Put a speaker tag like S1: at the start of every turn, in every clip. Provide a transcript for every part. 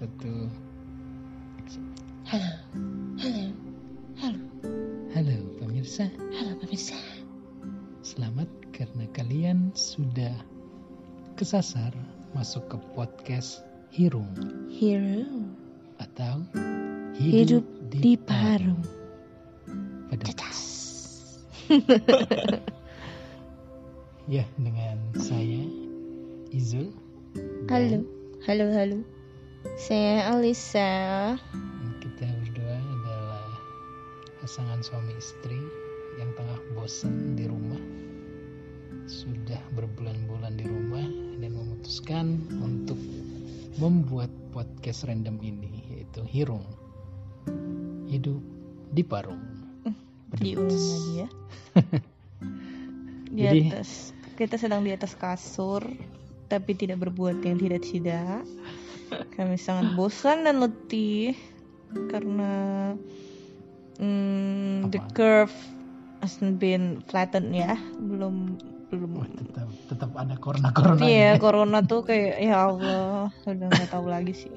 S1: Betul.
S2: Halo, halo, halo,
S1: Halo pemirsa,
S2: halo pemirsa.
S1: selamat karena kalian sudah kesasar masuk ke podcast Hirung
S2: Hero,
S1: atau
S2: hidup di Parung.
S1: Pada
S2: Cetas.
S1: ya dengan saya Izul.
S2: Halo, halo, halo. Saya Alisa.
S1: Kita berdua adalah pasangan suami istri yang tengah bosan di rumah. Sudah berbulan-bulan di rumah dan memutuskan untuk membuat podcast random ini yaitu Hirung. Hidup di Parung.
S2: Diulang lagi ya. di
S1: Jadi-
S2: atas. Kita sedang di atas kasur, tapi tidak berbuat yang tidak-tidak. Kami sangat bosan dan letih karena mm, the curve hasn't been flattened ya, belum belum.
S1: Wah, tetap tetap ada corona-corona.
S2: Iya,
S1: ini.
S2: corona tuh kayak ya Allah, udah nggak tahu lagi sih.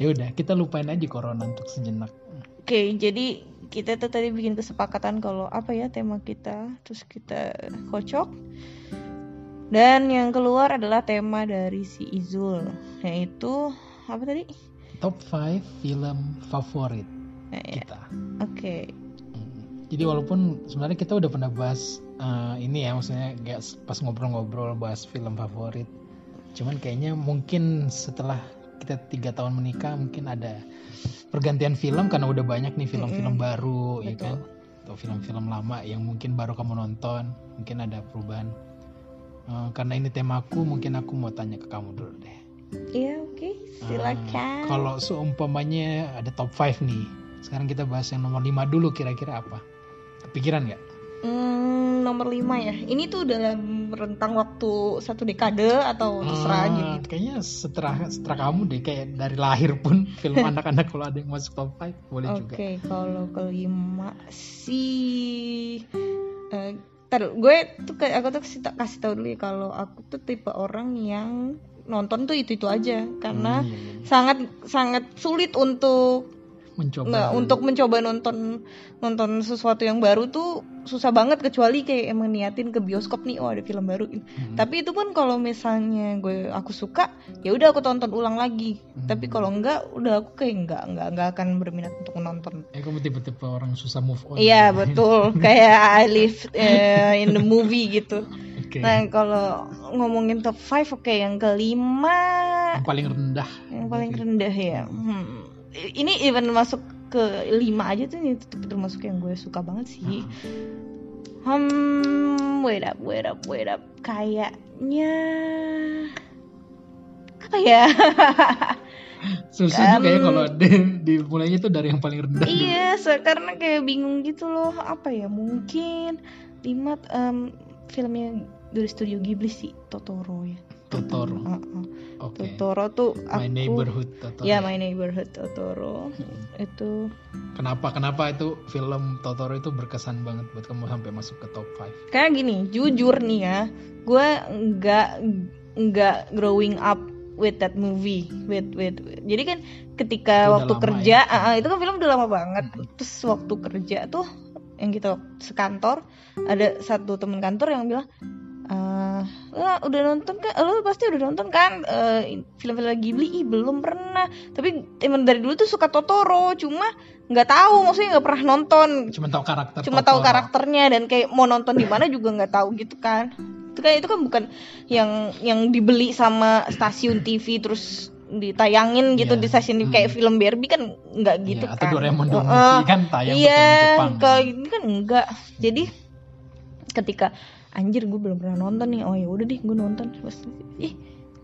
S1: Ya udah, kita lupain aja corona untuk sejenak.
S2: Oke, jadi kita tuh tadi bikin kesepakatan kalau apa ya tema kita, terus kita kocok. Dan yang keluar adalah tema dari si Izul, yaitu apa tadi?
S1: Top 5 film favorit
S2: Eh, ya,
S1: kita.
S2: Oke,
S1: Hmm. Jadi walaupun sebenarnya kita udah pernah bahas eh, ini ya, maksudnya kayak pas ngobrol-ngobrol bahas film favorit. Cuman kayaknya mungkin setelah kita tiga tahun menikah mungkin ada pergantian film karena udah banyak nih film-film baru, ya
S2: Betul.
S1: kan? Atau film-film lama yang mungkin baru kamu nonton, mungkin ada perubahan. Eh, karena ini temaku, mungkin aku mau tanya ke kamu dulu deh.
S2: Iya oke, silakan.
S1: Eh, kalau seumpamanya ada top 5 nih, sekarang kita bahas yang nomor 5 dulu kira-kira apa? Kepikiran nggak?
S2: Hmm, nomor 5 ya. Ini tuh dalam rentang waktu satu dekade atau terserah aja
S1: Ah,
S2: gitu.
S1: Kayaknya setelah setelah kamu deh kayak dari lahir pun film anak-anak kalau ada yang masuk top 5 boleh juga.
S2: Oke, kalau kelima sih tar, gue tuh kayak aku tuh kasih, ta- kasih tahu dulu ya kalau aku tuh tipe orang yang nonton tuh itu itu aja karena
S1: Hmm,
S2: sangat sangat sulit untuk
S1: mencoba
S2: nggak untuk mencoba nonton nonton sesuatu yang baru tuh susah banget kecuali kayak emang niatin ke bioskop nih oh ada film baru
S1: Hmm.
S2: tapi itu pun kalau misalnya gue aku suka ya udah aku tonton ulang lagi
S1: Hmm.
S2: tapi kalau enggak udah aku kayak enggak enggak enggak akan berminat untuk menonton
S1: Eh kamu tipe-tipe orang susah move on.
S2: Iya betul, kayak I live eh, in the movie gitu.
S1: Oke.
S2: Nah kalau ngomongin top 5, oke yang kelima,
S1: Yang paling rendah.
S2: yang paling rendah ya. Hmm. Ini even masuk ke lima aja tuh ini tetap termasuk yang gue suka banget sih. Hmm, wait up, wait up, wait up. Kayaknya apa ya?
S1: Susah juga ya kalau di, dimulainya tuh dari yang paling rendah.
S2: Iya, se- karena kayak bingung gitu loh. Apa ya? Mungkin lima em, filmnya dari studio Ghibli sih, Totoro ya.
S1: Totoro.
S2: Uh-uh.
S1: Oke.
S2: Totoro tuh aku
S1: My Neighborhood Totoro.
S2: Ya, My Neighborhood Totoro. Itu
S1: Kenapa kenapa itu film Totoro itu berkesan banget buat kamu sampai masuk ke top 5?
S2: kayak gini, jujur nih ya, gue nggak nggak growing up with that movie, with with. Jadi kan ketika
S1: Itu
S2: waktu kerja,
S1: ya.
S2: ah, itu kan film udah lama banget. Terus waktu kerja tuh yang kita sekantor ada satu teman kantor yang bilang "Lah, udah nonton kan lo pasti udah nonton kan eh, film-film Ghibli ih belum pernah tapi emang dari dulu tuh suka Totoro cuma nggak tahu maksudnya nggak pernah nonton
S1: Cuma tahu karakter
S2: cuma tahu
S1: Totoro.
S2: karakternya dan kayak mau nonton di mana juga nggak tahu gitu kan itu kan itu kan bukan yang yang dibeli sama stasiun TV terus ditayangin gitu
S1: Iya.
S2: di stasiun TV. kayak
S1: Hmm.
S2: film Barbie kan nggak
S1: Iya,
S2: gitu
S1: atau
S2: kan
S1: Doraemon the
S2: Heeh.
S1: Movie kan tayang
S2: iya
S1: film Jepang.
S2: ini kan enggak jadi ketika anjir gue belum pernah nonton nih. Oh ya udah deh gue nonton. Terus, ih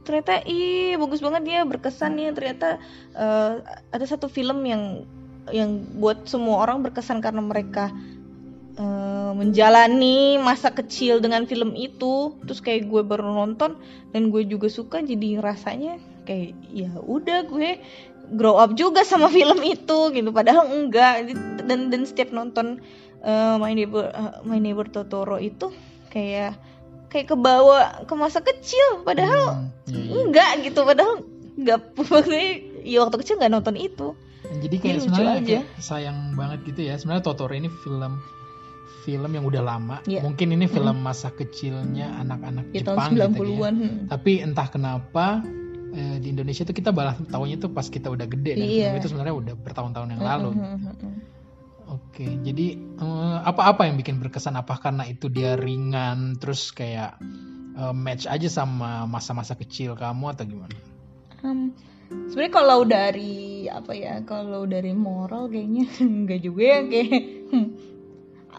S2: ternyata ih bagus banget ya berkesan ya ternyata eh, ada satu film yang yang buat semua orang berkesan karena mereka eh, menjalani masa kecil dengan film itu. Terus kayak gue baru nonton dan gue juga suka jadi rasanya kayak ya udah gue grow up juga sama film itu gitu. Padahal enggak. Dan dan setiap nonton eh, My Neighbor eh, My Neighbor Totoro itu kayak kayak kebawa ke masa kecil padahal
S1: Hmm, iya, iya.
S2: enggak gitu padahal enggak maksudnya ya waktu kecil nggak nonton itu
S1: Jadi kayak
S2: lucu
S1: sebenarnya
S2: aja.
S1: kayak sayang banget gitu ya. Sebenarnya Totoro ini film film yang udah lama.
S2: Iya.
S1: Mungkin ini film masa kecilnya anak-anak
S2: ya
S1: Jepang
S2: tahun
S1: gitu ya.
S2: 90-an hmm.
S1: Tapi entah kenapa eh, di Indonesia tuh kita balas tahunya tuh pas kita udah gede dan
S2: Iya.
S1: film itu sebenarnya udah bertahun-tahun yang lalu.
S2: Hmm, hmm.
S1: Oke, jadi eh, apa-apa yang bikin berkesan? Apa karena itu dia ringan, terus kayak eh, match aja sama masa-masa kecil kamu atau gimana?
S2: Hmm, sebenarnya kalau dari apa ya kalau dari moral kayaknya enggak juga ya kayak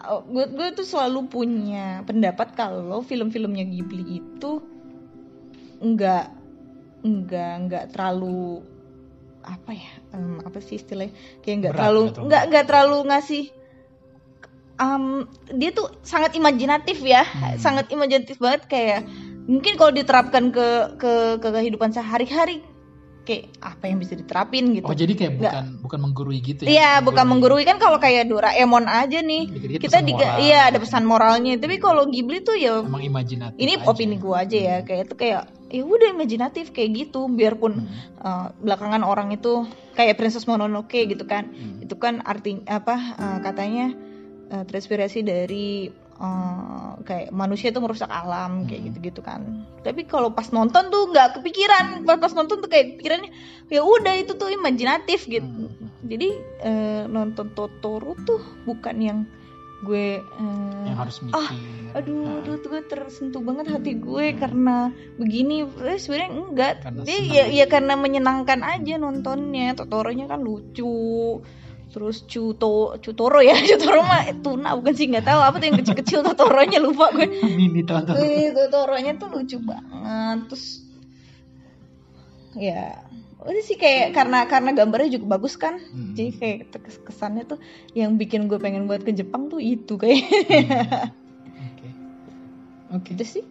S2: gue gue tuh selalu punya pendapat kalau film-filmnya Ghibli itu enggak enggak enggak terlalu apa ya em, apa sih istilahnya kayak
S1: Berat
S2: terlalu
S1: gitu.
S2: enggak enggak terlalu ngasih em, dia tuh sangat imajinatif ya
S1: Hmm.
S2: sangat imajinatif banget kayak mungkin kalau diterapkan ke ke ke kehidupan sehari-hari kayak apa yang bisa diterapin gitu
S1: Oh, jadi kayak
S2: Nggak.
S1: bukan bukan menggurui gitu ya?
S2: Iya, bukan menggurui kan kalau kayak Doraemon aja nih.
S1: Dikit-dikit
S2: Kita di
S1: moral.
S2: iya ada pesan moralnya. Tapi kalau Ghibli tuh ya
S1: Emang imajinatif.
S2: ini
S1: aja.
S2: opini gua aja ya, kayak itu kayak ya udah imajinatif kayak gitu biarpun
S1: Hmm.
S2: uh, belakangan orang itu kayak Princess Mononoke gitu kan.
S1: Hmm.
S2: Itu kan arti apa uh, katanya uh, terinspirasi dari uh, kayak manusia itu merusak alam kayak
S1: Hmm.
S2: gitu-gitu kan. Tapi kalau pas nonton tuh nggak kepikiran. Pas pas nonton tuh kayak pikirannya ya udah itu tuh imajinatif gitu.
S1: Hmm.
S2: Jadi eh, nonton Totoro tuh bukan yang gue eh,
S1: Yang harus mikir.
S2: aduh,
S1: Nah,
S2: aduh tuh gue tersentuh banget hati gue karena begini. Eh, sebenarnya enggak.
S1: Karena
S2: Dia
S1: senang
S2: ya,
S1: aja.
S2: ya karena menyenangkan aja nontonnya. Totoronya kan lucu. Terus Cuto, Cutoro ya, Cutoro mah tuna bukan sih nggak tahu apa tuh yang kecil-kecil Totoronya lupa gue.
S1: Mini.
S2: Wih, Totoronya tuh lucu banget. Terus ya udah sih kayak karena karena gambarnya juga bagus kan.
S1: Hmm.
S2: Jadi kayak kes- kesannya tuh yang bikin gue pengen buat ke Jepang tuh itu kayak.
S1: Oke. Oke.
S2: itu sih.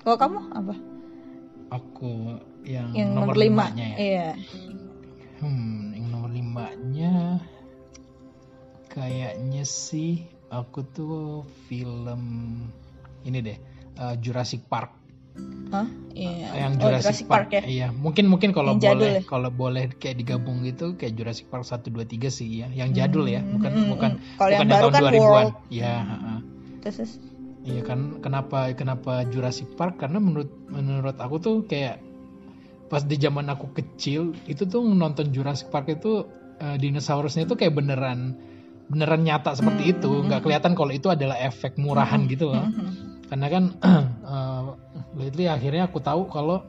S2: Kalau kamu apa?
S1: Aku yang,
S2: Yang
S1: nomor,
S2: nomor lima.
S1: limanya ya.
S2: Iya.
S1: Hmm, yang nomor limanya kayaknya sih aku tuh film ini deh uh, Jurassic Park.
S2: Hah? Iya.
S1: yang
S2: Oh,
S1: Jurassic, Park,
S2: ya.
S1: Iya, mungkin mungkin kalau
S2: Yang
S1: boleh
S2: ya?
S1: kalau boleh kayak digabung gitu kayak Jurassic Park 1 2 3 sih ya. Yang jadul ya, bukan
S2: Hmm,
S1: bukan
S2: hmm. Kalau yang
S1: bukan
S2: baru
S1: tahun
S2: kan
S1: 2000-an.
S2: World.
S1: Iya,
S2: terus
S1: Iya kan kenapa kenapa Jurassic Park karena menurut menurut aku tuh kayak pas di zaman aku kecil itu tuh nonton Jurassic Park itu eh, dinosaurusnya tuh kayak beneran beneran nyata seperti
S2: Hmm,
S1: itu
S2: hmm,
S1: nggak kelihatan kalau itu adalah efek murahan gitu loh. karena kan eh, lately akhirnya aku tahu kalau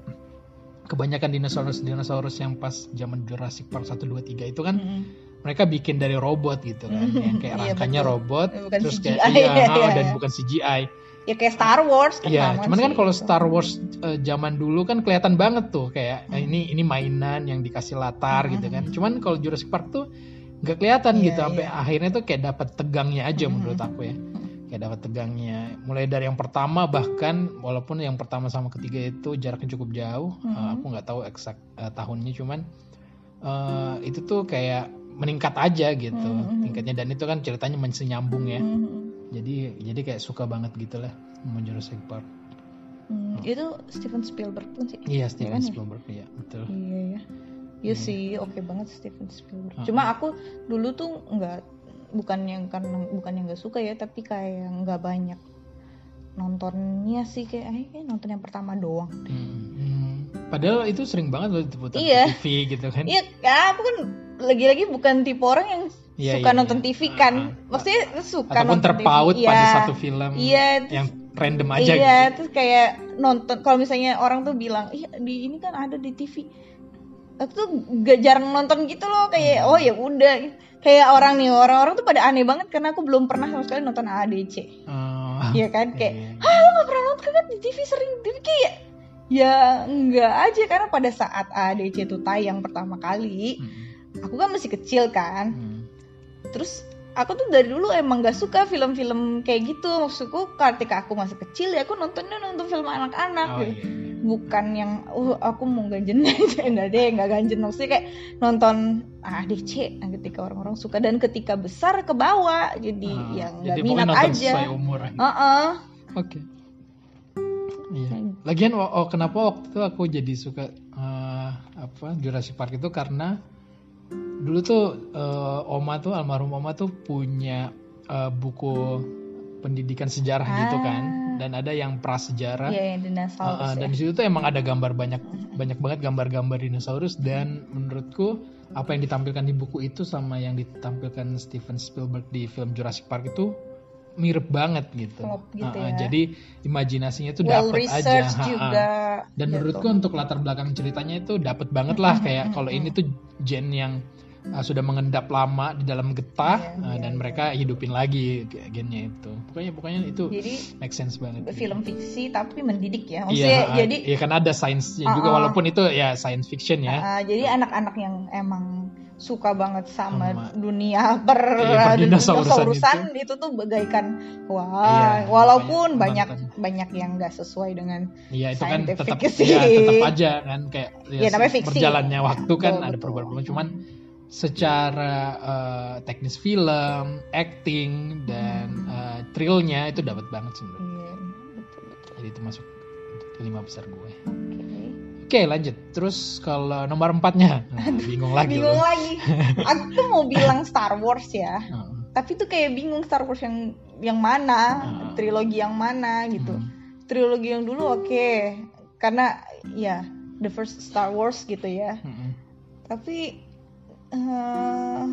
S1: kebanyakan dinosaurus dinosaurus yang pas zaman Jurassic Park 1 2 3 itu kan mereka bikin dari robot gitu kan yang kayak
S2: Iya,
S1: rangkanya
S2: betul.
S1: robot
S2: Bukan
S1: terus
S2: CGI,
S1: kayak iya,
S2: iya,
S1: ah,
S2: iya.
S1: dan bukan CGI
S2: Ya kayak Star Wars kan sama
S1: cuman kan
S2: sih
S1: kalau
S2: gitu.
S1: Star Wars eh, zaman dulu kan kelihatan banget tuh kayak eh, ini ini mainan yang dikasih latar gitu kan. Cuman kalau Jurassic Park tuh nggak kelihatan
S2: Iya,
S1: gitu sampai
S2: iya.
S1: akhirnya tuh kayak dapat tegangnya aja
S2: Mhm.
S1: menurut aku ya. Kayak dapat tegangnya. Mulai dari yang pertama bahkan walaupun yang pertama sama ketiga itu jaraknya cukup jauh, eh,
S2: Mhm.
S1: aku nggak tahu eksak eh, tahunnya cuman eh, itu tuh kayak meningkat aja gitu
S2: Mhm.
S1: tingkatnya dan itu kan ceritanya masih nyambung ya.
S2: Mhm.
S1: Jadi jadi kayak suka banget gitu lah sama Jurassic Park.
S2: Hmm, Itu Steven Spielberg pun sih
S1: Iya
S2: Ya
S1: Steven
S2: kan ya?
S1: Spielberg ya betul.
S2: Iya ya.
S1: Iya.
S2: Iya sih, oke banget Steven Spielberg.
S1: Ah.
S2: Cuma aku dulu tuh nggak bukan yang karena bukan yang nggak suka ya, tapi kayak nggak banyak nontonnya sih kayak eh, nonton yang pertama doang.
S1: Hmm, hmm. Padahal itu sering banget loh diputar
S2: Iya.
S1: di TV gitu kan.
S2: Iya, ya, aku kan lagi-lagi bukan tipe orang yang
S1: Iya,
S2: suka
S1: iya,
S2: nonton
S1: iya.
S2: TV kan.
S1: Ah, ah.
S2: Maksudnya suka
S1: Ataupun
S2: nonton
S1: terpaut
S2: TV.
S1: pada
S2: Iya.
S1: satu film
S2: Iya, terus-
S1: yang random aja
S2: iya,
S1: gitu.
S2: terus kayak nonton kalau misalnya orang tuh bilang, "Ih, di ini kan ada di TV." Aku tuh gak jarang nonton gitu loh, kayak
S1: Hmm.
S2: oh ya udah. Kayak orang nih, orang-orang tuh pada aneh banget karena aku belum pernah sama sekali nonton ADC.
S1: Oh,
S2: Iya kan? Kayak. "Hah, lo gak pernah nonton kan di TV sering?" Tapi kayak ya enggak aja karena pada saat ADC itu tayang pertama kali,
S1: Hmm,
S2: aku kan masih kecil kan.
S1: hmm.
S2: Terus aku tuh dari dulu emang gak suka film-film kayak gitu. Maksudku ketika aku masih kecil ya aku nontonnya nonton film anak-anak
S1: Oh,
S2: gitu.
S1: iya, iya.
S2: Bukan yang uh aku mau ganjen enggak deh, enggak ganjen maksudnya kayak nonton ADC nah, ketika orang-orang suka dan ketika besar ke bawah jadi
S1: Ah,
S2: yang
S1: jadi
S2: nggak minat aja.
S1: sesuai umur aja.
S2: Heeh.
S1: Oke. Iya.
S2: Hmm.
S1: Lagian oh, oh, kenapa waktu itu aku jadi suka eh, apa Jurassic Park itu karena dulu tuh eh, Oma tuh almarhum Oma tuh punya eh, buku pendidikan sejarah gitu kan dan ada yang prasejarah
S2: Iya,
S1: Uh,
S2: dinosaurus
S1: uh,
S2: ya.
S1: dan di situ tuh emang ada gambar banyak banyak banget gambar-gambar dinosaurus dan menurutku apa yang ditampilkan di buku itu sama yang ditampilkan Steven Spielberg di film Jurassic Park itu mirip banget gitu.
S2: Klop gitu
S1: Uh, uh,
S2: ya.
S1: Jadi imajinasinya tuh
S2: well
S1: dapet aja.
S2: researched
S1: ha, ha.
S2: juga.
S1: Dan
S2: gitu.
S1: menurutku untuk latar belakang ceritanya itu dapet banget lah kayak kalau ini tuh gen yang uh, sudah mengendap lama di dalam getah
S2: Iya,
S1: uh,
S2: iya,
S1: dan
S2: iya.
S1: mereka hidupin lagi gennya itu. Pokoknya pokoknya itu
S2: Jadi
S1: make sense banget. gitu.
S2: film fiksi tapi mendidik ya. Maksudnya
S1: Iya,
S2: jadi
S1: iya kan ada sainsnya juga
S2: Uh-uh.
S1: walaupun itu ya science fiction ya.
S2: uh, jadi anak-anak yang emang suka banget sama,
S1: Sama-
S2: dunia per
S1: Iya,
S2: dinosaurusan itu. tuh bagaikan wah
S1: Iya,
S2: walaupun
S1: makanya
S2: banyak banyak yang nggak sesuai dengan
S1: Iya itu kan tetap ya tetap aja kan kayak
S2: Ya, namanya fiksi.
S1: berjalannya waktu kan
S2: Betul,
S1: ada perubahan-perubahan cuman secara eh, teknis film, acting dan eh, thrillnya itu dapat banget sih menurut.
S2: Iya.
S1: Jadi itu masuk lima besar gue.
S2: Oke.
S1: Oke lanjut. Terus kalau nomor empatnya, nah, bingung lagi.
S2: bingung
S1: loh.
S2: lagi aku tuh mau bilang Star Wars ya
S1: Heeh.
S2: tapi tuh kayak bingung Star Wars yang yang mana
S1: Ah.
S2: trilogi yang mana gitu
S1: Hmm.
S2: trilogi yang dulu oke karena ya the first Star Wars gitu ya
S1: Mm-mm.
S2: tapi eh,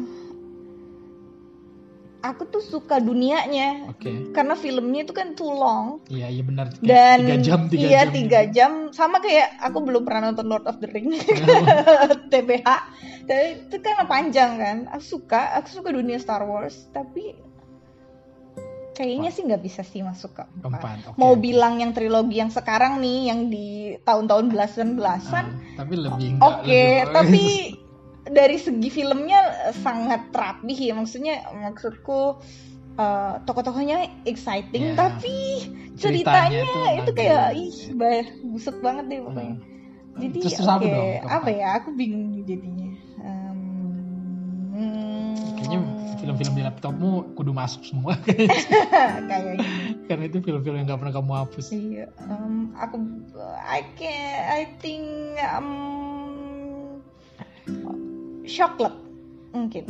S2: aku tuh suka dunianya
S1: Oke.
S2: karena filmnya itu kan too long
S1: Iya iya benar. Kayak
S2: dan
S1: tiga jam tiga
S2: iya
S1: jam.
S2: tiga jam sama kayak aku belum pernah nonton Lord of the Ring TBH tapi itu kan panjang kan aku suka aku suka dunia Star Wars tapi kayaknya sih nggak bisa sih masuk ke empat.
S1: Keempat. oke,
S2: mau bilang yang trilogi yang sekarang nih yang di tahun-tahun belasan belasan
S1: Ah, tapi lebih enggak
S2: oke
S1: lebih-
S2: tapi dari segi filmnya eh, sangat rapih ya maksudnya maksudku eh, tokoh-tokohnya exciting
S1: Ya.
S2: tapi
S1: Ceritanya
S2: ceritanya, itu
S1: nagih.
S2: kayak ih bah, busuk banget deh pokoknya
S1: Hmm.
S2: jadi
S1: Terus- terus apa
S2: oke,
S1: dong,
S2: apa ya aku bingung jadinya Em,
S1: Kayaknya film-film di laptopmu kudu masuk semua
S2: kayaknya
S1: karena itu film-film yang gak pernah kamu hapus.
S2: iya em, aku I can I think um, chocolate mungkin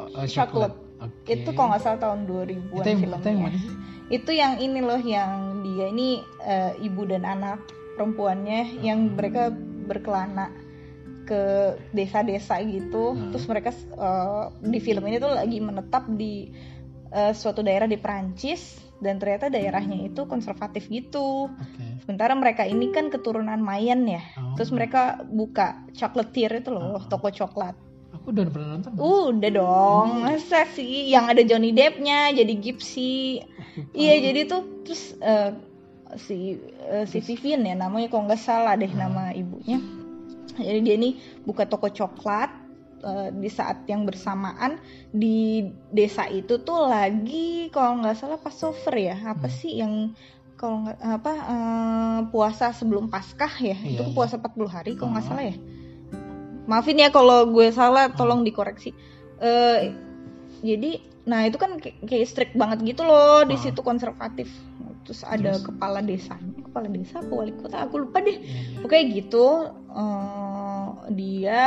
S1: Oh,
S2: Chocolate.
S1: Oke.
S2: itu kalau nggak salah tahun 2000-an
S1: itu yang,
S2: filmnya
S1: itu yang mana sih?
S2: itu yang ini loh yang dia ini eh, ibu dan anak perempuannya yang mereka berkelana ke desa-desa gitu
S1: Hmm.
S2: terus mereka eh, di film ini tuh lagi menetap di eh, suatu daerah di Prancis dan ternyata daerahnya itu konservatif gitu
S1: Oke.
S2: sementara mereka ini kan keturunan Mayan ya
S1: Oh.
S2: terus mereka buka chocolatier itu loh
S1: Hmm.
S2: toko coklat
S1: Aku udah pernah nonton.
S2: Udah dong, masa sih yang ada Johnny Depp-nya jadi Gypsy. Iya, jadi tuh terus eh, si eh, si Vivian ya namanya kalau nggak salah deh nama ibunya. Jadi dia ini buka toko coklat eh, di saat yang bersamaan di desa itu tuh lagi kalau nggak salah Passover ya. Apa
S1: Hmm.
S2: sih yang kalau nggak apa eh, puasa sebelum Paskah ya?
S1: Iya,
S2: itu
S1: iya.
S2: puasa 40 hari kalau nggak
S1: Hmm.
S2: salah ya. Maafin ya kalau gue salah, tolong dikoreksi. Eh jadi, nah itu kan kayak, strict banget gitu loh di
S1: Ah.
S2: situ konservatif. Terus ada
S1: Terus?
S2: kepala desanya, kepala desa apa wali kota, aku lupa deh.
S1: Iya, iya.
S2: Oke gitu, eh, dia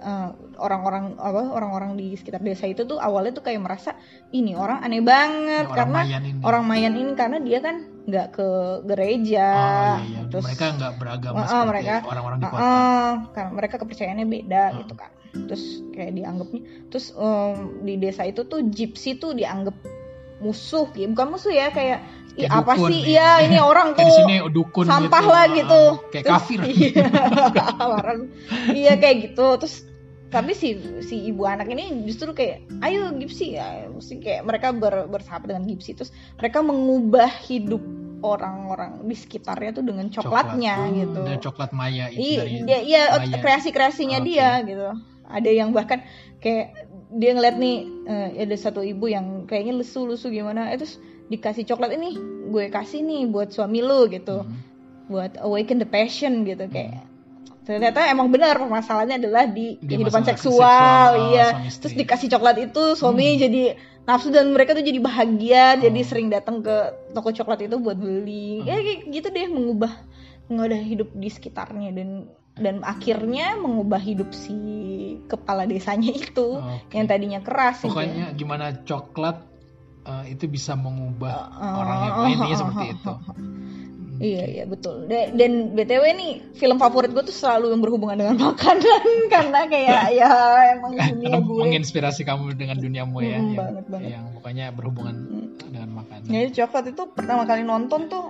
S2: eh, orang-orang apa orang-orang di sekitar desa itu tuh awalnya tuh kayak merasa ini orang aneh banget
S1: Ya, orang
S2: karena
S1: Mayan ini.
S2: orang Mayan ini karena dia kan nggak ke gereja,
S1: Oh, iya, iya.
S2: terus
S1: mereka nggak beragama
S2: Ah, ah,
S1: seperti
S2: mereka-
S1: orang-orang di kota.
S2: Heeh, karena mereka kepercayaannya beda
S1: Ah.
S2: gitu kan. Terus kayak dianggapnya, terus em, di desa itu tuh gypsy tuh dianggap musuh, ya bukan musuh ya kayak "Ih,
S1: Kayak
S2: apa
S1: dukun
S2: sih?
S1: nih.
S2: Iya ini orang
S1: Kayak
S2: tuh
S1: sini dukun
S2: sampah
S1: gitu.
S2: lah
S1: Ah,
S2: gitu.
S1: Kayak
S2: Terus-
S1: kafir.
S2: Iya, iya kayak gitu. Terus tapi si si ibu anak ini justru kayak ayo gypsy ya mesti kayak mereka ber, bersahabat dengan gypsy terus mereka mengubah hidup orang-orang di sekitarnya tuh dengan coklatnya
S1: Coklat.
S2: gitu.
S1: Dan coklat maya itu
S2: Iya,
S1: dari
S2: dia iya
S1: Maya.
S2: kreasi-kreasinya
S1: Oke.
S2: dia gitu. Ada yang bahkan kayak dia ngeliat nih eh, ada satu ibu yang kayaknya lesu-lesu gimana, eh, terus dikasih coklat ini, gue kasih nih buat suami lu gitu,
S1: Hmm.
S2: buat awaken the passion gitu kayak. Ternyata emang benar permasalahannya adalah di
S1: Di
S2: kehidupan seksual,
S1: seksual, oh,
S2: iya. Terus dikasih coklat itu suami
S1: Hmm.
S2: jadi nafsu dan mereka tuh jadi bahagia, jadi
S1: Oh.
S2: sering datang ke toko coklat itu buat beli.
S1: Hmm.
S2: Ya kayak gitu deh mengubah mengubah hidup di sekitarnya dan dan akhirnya mengubah hidup si kepala desanya itu
S1: Oke.
S2: yang tadinya keras gitu.
S1: Pokoknya gimana coklat eh, itu bisa mengubah
S2: Uh,
S1: orangnya.
S2: uh,
S1: Pokoknya intinya
S2: uh,
S1: seperti
S2: uh,
S1: itu.
S2: uh, uh. Iya iya betul. Da- Dan btw nih film favorit gue tuh selalu yang berhubungan dengan makanan karena kayak ya emang dunia
S1: Karena
S2: gue.
S1: menginspirasi kamu dengan duniamu ya,
S2: Mm,
S1: yang,
S2: banget, banget.
S1: yang pokoknya berhubungan
S2: Mm.
S1: dengan makanan.
S2: Jadi coklat itu pertama kali nonton tuh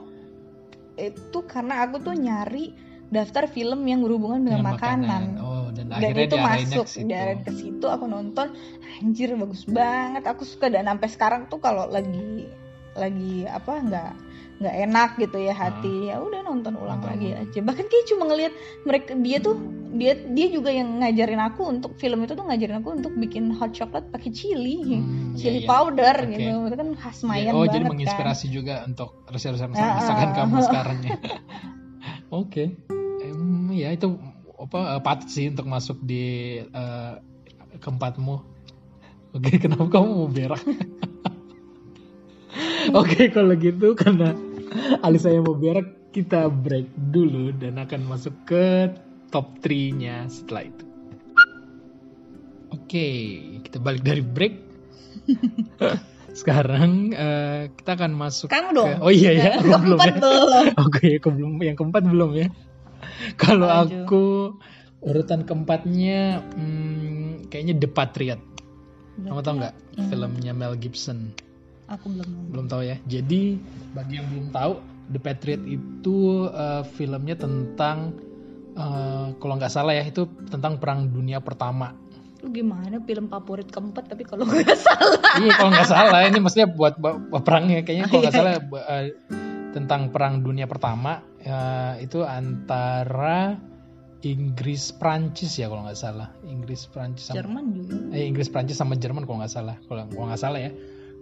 S2: itu karena aku tuh nyari daftar film yang berhubungan dengan, makanan.
S1: Oh, dan,
S2: Dan
S1: akhirnya
S2: itu masuk diarahin ke situ aku nonton anjir bagus banget aku suka dan sampai sekarang tuh kalau lagi lagi apa nggak nggak enak gitu ya hati ya udah nonton ulang
S1: Nonton
S2: lagi aja bahkan kayak cuma ngelihat mereka dia tuh dia dia juga yang ngajarin aku untuk film itu tuh ngajarin aku untuk bikin hot chocolate pakai chili
S1: Hmm,
S2: chili
S1: iya, iya.
S2: powder
S1: Oke.
S2: gitu itu kan khas
S1: Ya,
S2: Mayan
S1: oh,
S2: banget
S1: jadi
S2: kan
S1: menginspirasi juga untuk resep-resep
S2: Ah,
S1: masakan
S2: ah.
S1: kamu sekarang ya. Oke. Em, ya itu apa eh, patut sih untuk masuk di eh, keempatmu. Oke, kenapa kamu mau berak? Oke, kalau gitu karena Alisa yang mau berak, kita break dulu dan akan masuk ke top 3-nya setelah itu. Oke, kita balik dari break. Sekarang eh, kita akan masuk
S2: kamu
S1: ke-
S2: dong
S1: Oh iya ya, aku belum ya.
S2: belum
S1: Oke, aku belum yang keempat belum ya. Kalau aku urutan keempatnya hmm, kayaknya The Patriot. Kamu tau nggak filmnya Mel Gibson?
S2: Aku belum nonton.
S1: Belum tahu ya. Jadi bagi yang belum tahu, The Patriot itu eh, filmnya tentang eh, kalau nggak salah ya itu tentang Perang Dunia Pertama.
S2: Lu gimana film favorit keempat tapi kalau nggak salah
S1: iya kalau nggak salah ini maksudnya buat perangnya kayaknya kalau nggak
S2: Iya.
S1: salah eh, tentang Perang Dunia Pertama eh, itu antara Inggris Prancis ya kalau nggak salah Inggris Prancis sama
S2: Jerman juga
S1: eh, Inggris Prancis sama Jerman kalau nggak salah kalau nggak salah ya